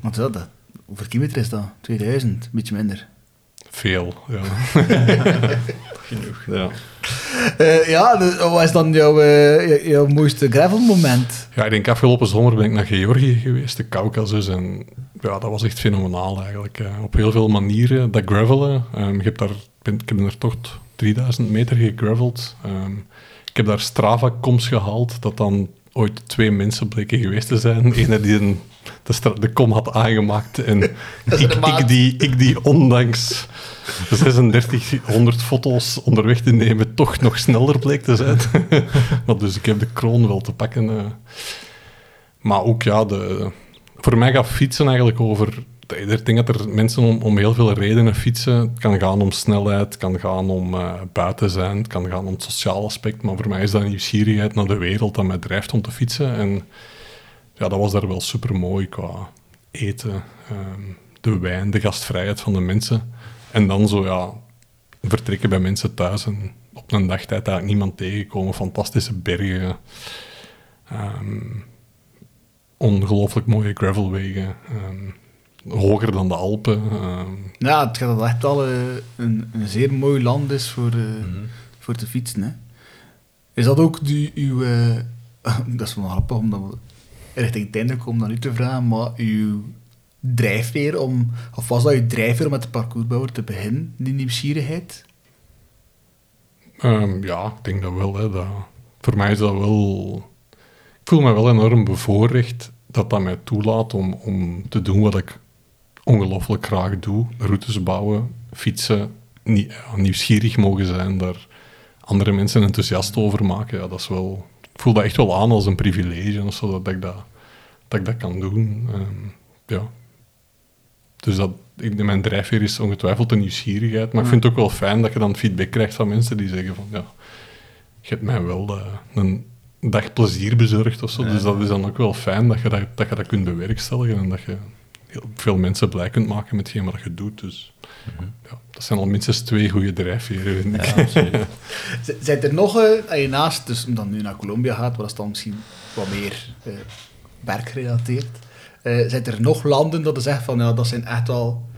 Want ja, dat, hoeveel kilometer is dat? 2000, een beetje minder. Veel, ja. Genoeg. Ja. Eh, ja, de- wat is dan jouw, eh, jou- jouw mooiste gravel-moment? ja, ik denk afgelopen zomer ben ik naar Georgië geweest, de Caucasus. En ja, dat was echt fenomenaal eigenlijk. eh. op heel veel manieren. Dat gravelen, ehm, ik, heb daar, ben, ik heb er toch 3000 meter gegraveld. Ehm, ik heb daar Strava-coms gehaald, dat dan ooit twee mensen bleken geweest te zijn. Ene die een, de, kom had aangemaakt en ik, die, ik die ondanks 3600 foto's onderweg te nemen toch nog sneller bleek te zijn. maar dus ik heb de kroon wel te pakken. eh. Maar ook ja, de, voor mij gaat fietsen eigenlijk over. Ik denk dat er mensen om, om heel veel redenen fietsen. Het kan gaan om snelheid, het kan gaan om eh, buiten zijn, het kan gaan om het sociaal aspect. Maar voor mij is dat nieuwsgierigheid naar de wereld dat mij drijft om te fietsen. En ja, dat was daar wel super mooi qua eten, ehm, de wijn, de gastvrijheid van de mensen. En dan zo ja, vertrekken bij mensen thuis en op een dagtijd eigenlijk niemand tegenkomen. Fantastische bergen. ehm, ongelooflijk mooie gravelwegen. ehm, hoger dan de Alpen. ehm. Ja, het gaat dat echt al eh, een, een zeer mooi land is voor, eh, voor te fietsen. Hè. Is dat ook die, uw... dat is wel grappig om dan richting het einde komen dan u te vragen, maar uw drijfveer om... Of was dat uw drijfveer om met de parcoursbouwer te beginnen, die nieuwsgierigheid? Ehm, ja, ik denk dat wel. Hè, dat, voor mij is dat wel... Ik voel me wel enorm bevoorrecht dat dat mij toelaat om, om te doen wat ik ongelooflijk graag doe. Routes bouwen, fietsen, nie- nieuwsgierig mogen zijn, daar andere mensen enthousiast over maken. Ja, dat is wel, ik voel dat echt wel aan als een privilege of zo, dat ik dat, dat, ik dat kan doen. Ehm, ja. Dus dat, ik, mijn drijfveer is ongetwijfeld de nieuwsgierigheid. Maar ik vind het ook wel fijn dat je dan feedback krijgt van mensen die zeggen van... Ja, je hebt mij wel eh, een dag plezier bezorgd of zo. Dus dat is dan ook wel fijn dat je dat, dat je dat kunt bewerkstelligen. En dat je veel mensen blij kunt maken met hetgeen wat je doet. Dus ja, dat zijn al minstens twee goede drijfveren, vind ik. Z- Zijn er nog, als je naast, dus omdat nu naar Colombia gaat, waar dat is dan misschien wat meer eh werkgerelateerd, eh, zijn er nog landen dat je zegt van, ja, dat zijn echt wel,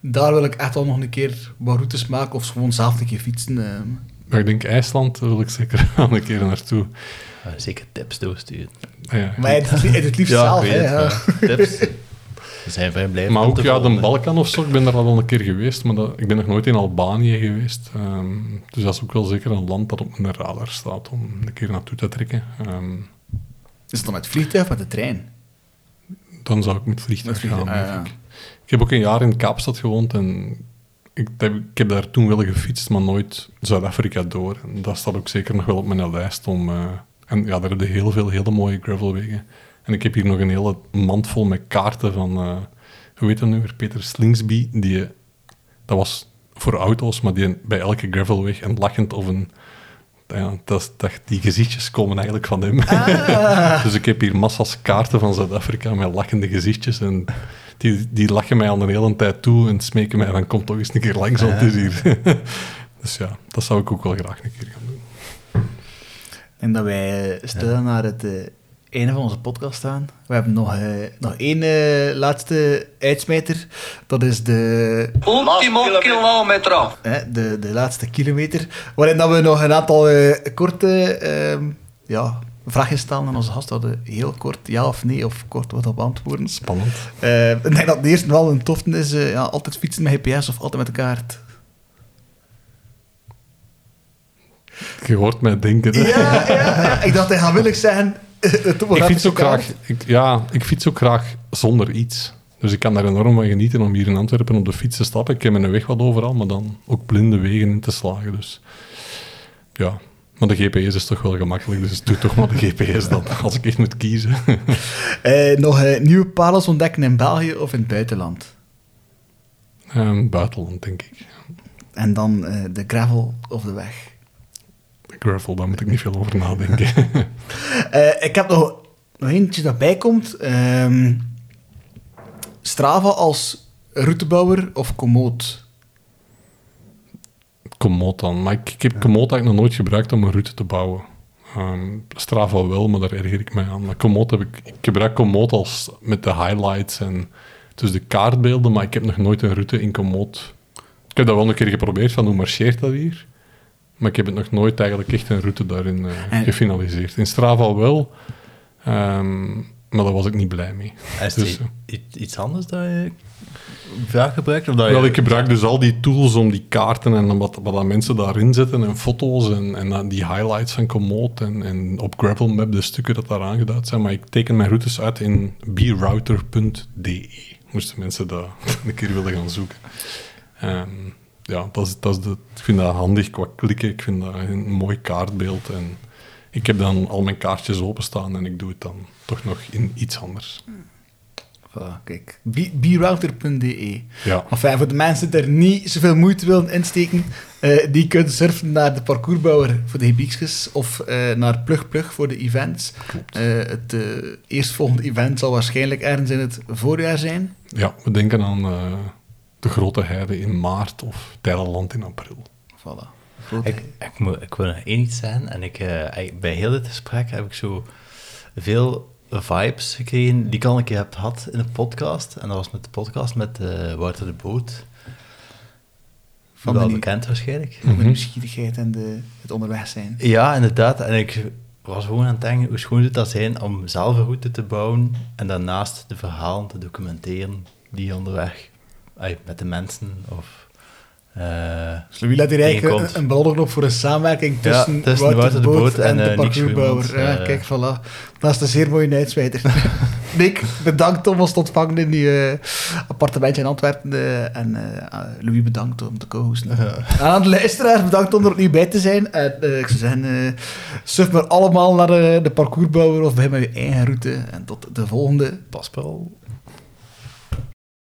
daar wil ik echt wel nog een keer wat routes maken, of gewoon zelf een keer fietsen. Maar ik denk IJsland wil ik zeker wel een keer naartoe. Eh, zeker tips doorsturen. Ah ja. Maar het, het liefst zelf, hè. Ja. tips. Zijn blij Maar ook ja, de. Balkan of zo, ik ben daar al een keer geweest, maar dat, ik ben nog nooit in Albanië geweest. Ehm, dus dat is ook wel zeker een land dat op mijn radar staat om een keer naartoe te trekken. Ehm, Is het dan met het vliegtuig of met de trein? dan zou ik met vliegtuig Met gaan, vliegtuig, ah, ik. Ik heb ook een jaar in Kaapstad gewoond en ik, heb, ik heb daar toen wel gefietst, maar nooit Zuid-Afrika door. En dat staat ook zeker nog wel op mijn lijst om... eh, en ja, daar heb je heel veel hele mooie gravelwegen. En ik heb hier nog een hele mand vol met kaarten van... eh, hoe heet dat nu weer? Peter Slingsby. Die, dat was voor auto's, maar die bij elke gravelweg een lachend of een... Ja, dat, dat, die gezichtjes komen eigenlijk van hem. dus ik heb hier massa's kaarten van Zuid-Afrika met lachende gezichtjes. En die, die lachen mij al een hele tijd toe en smeken mij van kom toch eens een keer langs, want het is hier. dus ja, dat zou ik ook wel graag een keer gaan doen. En dat wij stil naar het eh, einde van onze podcast staan. We hebben nog, eh, nog één eh, laatste uitsmijter. Dat is de, Ultimo kilometro. hè, de, de laatste kilometer. Waarin dat we nog een aantal eh, korte ehm, ja, vragen stellen aan onze gast. Dat we heel kort ja of nee of kort wat op antwoorden. Spannend. Eh, ik denk dat de eerste wel een toffe is. eh, ja, altijd fietsen met GPS of altijd met de kaart. Je hoort mij denken. hè. Ja, ja, ja. ik dacht, hij gaat willig zijn. Ik fiets ook graag, ik, ja, ik fiets ook graag zonder iets. Dus ik kan daar enorm van genieten om hier in Antwerpen op de fiets te stappen. Ik heb mijn weg wat overal, maar dan ook blinde wegen in te slagen. Dus ja, maar de GPS is toch wel gemakkelijk, dus doe toch maar de GPS dan, als ik echt moet kiezen. Eh, nog eh, nieuwe parels ontdekken in België of in het buitenland. Ehm, buitenland, denk ik. En dan eh, de gravel of de weg. Gravel, daar moet ik niet veel over nadenken. Eh, ik heb nog, nog eentje dat bijkomt. Ehm Strava als routebouwer of Komoot? Komoot dan. Maar ik, ik heb Komoot eigenlijk nog nooit gebruikt om een route te bouwen. Ehm, Strava wel, maar daar erger ik mij aan. Maar Komoot heb ik... Ik gebruik Komoot als met de highlights en dus de kaartbeelden, maar ik heb nog nooit een route in Komoot... Ik heb dat wel een keer geprobeerd, van hoe marcheert dat hier? Maar ik heb het nog nooit eigenlijk echt een route daarin eh, En- gefinaliseerd. In Strava wel, ehm, maar daar was ik niet blij mee. Is Dus, i- iets anders dat je vaak gebruikt? Of dat je... Wel, ik gebruik dus al die tools om die kaarten en wat, wat dat mensen daarin zetten en foto's en, en dan die highlights van Komoot en, en op Gravelmap de stukken dat daar aangeduid zijn. Maar ik teken mijn routes uit in brouter.de. Moesten mensen dat een keer willen gaan zoeken. Ehm, ja, dat is, dat is de, ik vind dat handig qua klikken. Ik vind dat een mooi kaartbeeld. En ik heb dan al mijn kaartjes openstaan en ik doe het dan toch nog in iets anders. Voilà, kijk. Brouter.de. Ja. Enfin, voor de mensen die er niet zoveel moeite willen insteken, eh, die kunnen surfen naar de parcoursbouwer voor de gebiedjes of eh, naar Plug Plug voor de events. Eh, het eerstvolgende event zal waarschijnlijk ergens in het voorjaar zijn. Ja, we denken aan de grote heide in maart of Thailand in april. Voilà. Goed. Ik, ik, moet, ik wil nog één iets zeggen. En ik, eh, ik- bij heel dit gesprek heb ik zo veel vibes gekregen die ik al een keer heb gehad in een podcast. En dat was met de podcast met eh, Wouter de Boot. Van Wel de, bekend waarschijnlijk. van de nieuwsgierigheid en de, het onderweg zijn. Ja, inderdaad. En ik was gewoon aan het denken, hoe schoon zou dat zijn om zelf een route te bouwen en daarnaast de verhalen te documenteren die onderweg, ay, met de mensen of... eh, Dus Louis laat hier eigenlijk een, een ballonnenop voor een samenwerking Ja, tussen, Wouter de Boot en, de eh, parcoursbouwer. Ja, eh. kijk, voilà. Dat is een zeer mooie uitsmijter. Nick, bedankt om ons te ontvangen in die eh, appartementje in Antwerpen. eh, en eh, Louis, bedankt om te co-hosten. En aan de luisteraars, bedankt om er opnieuw bij te zijn. En eh, ik zou zeggen, eh surf maar allemaal naar eh, de parcoursbouwer of begin met je eigen route. En tot de volgende. Paspel.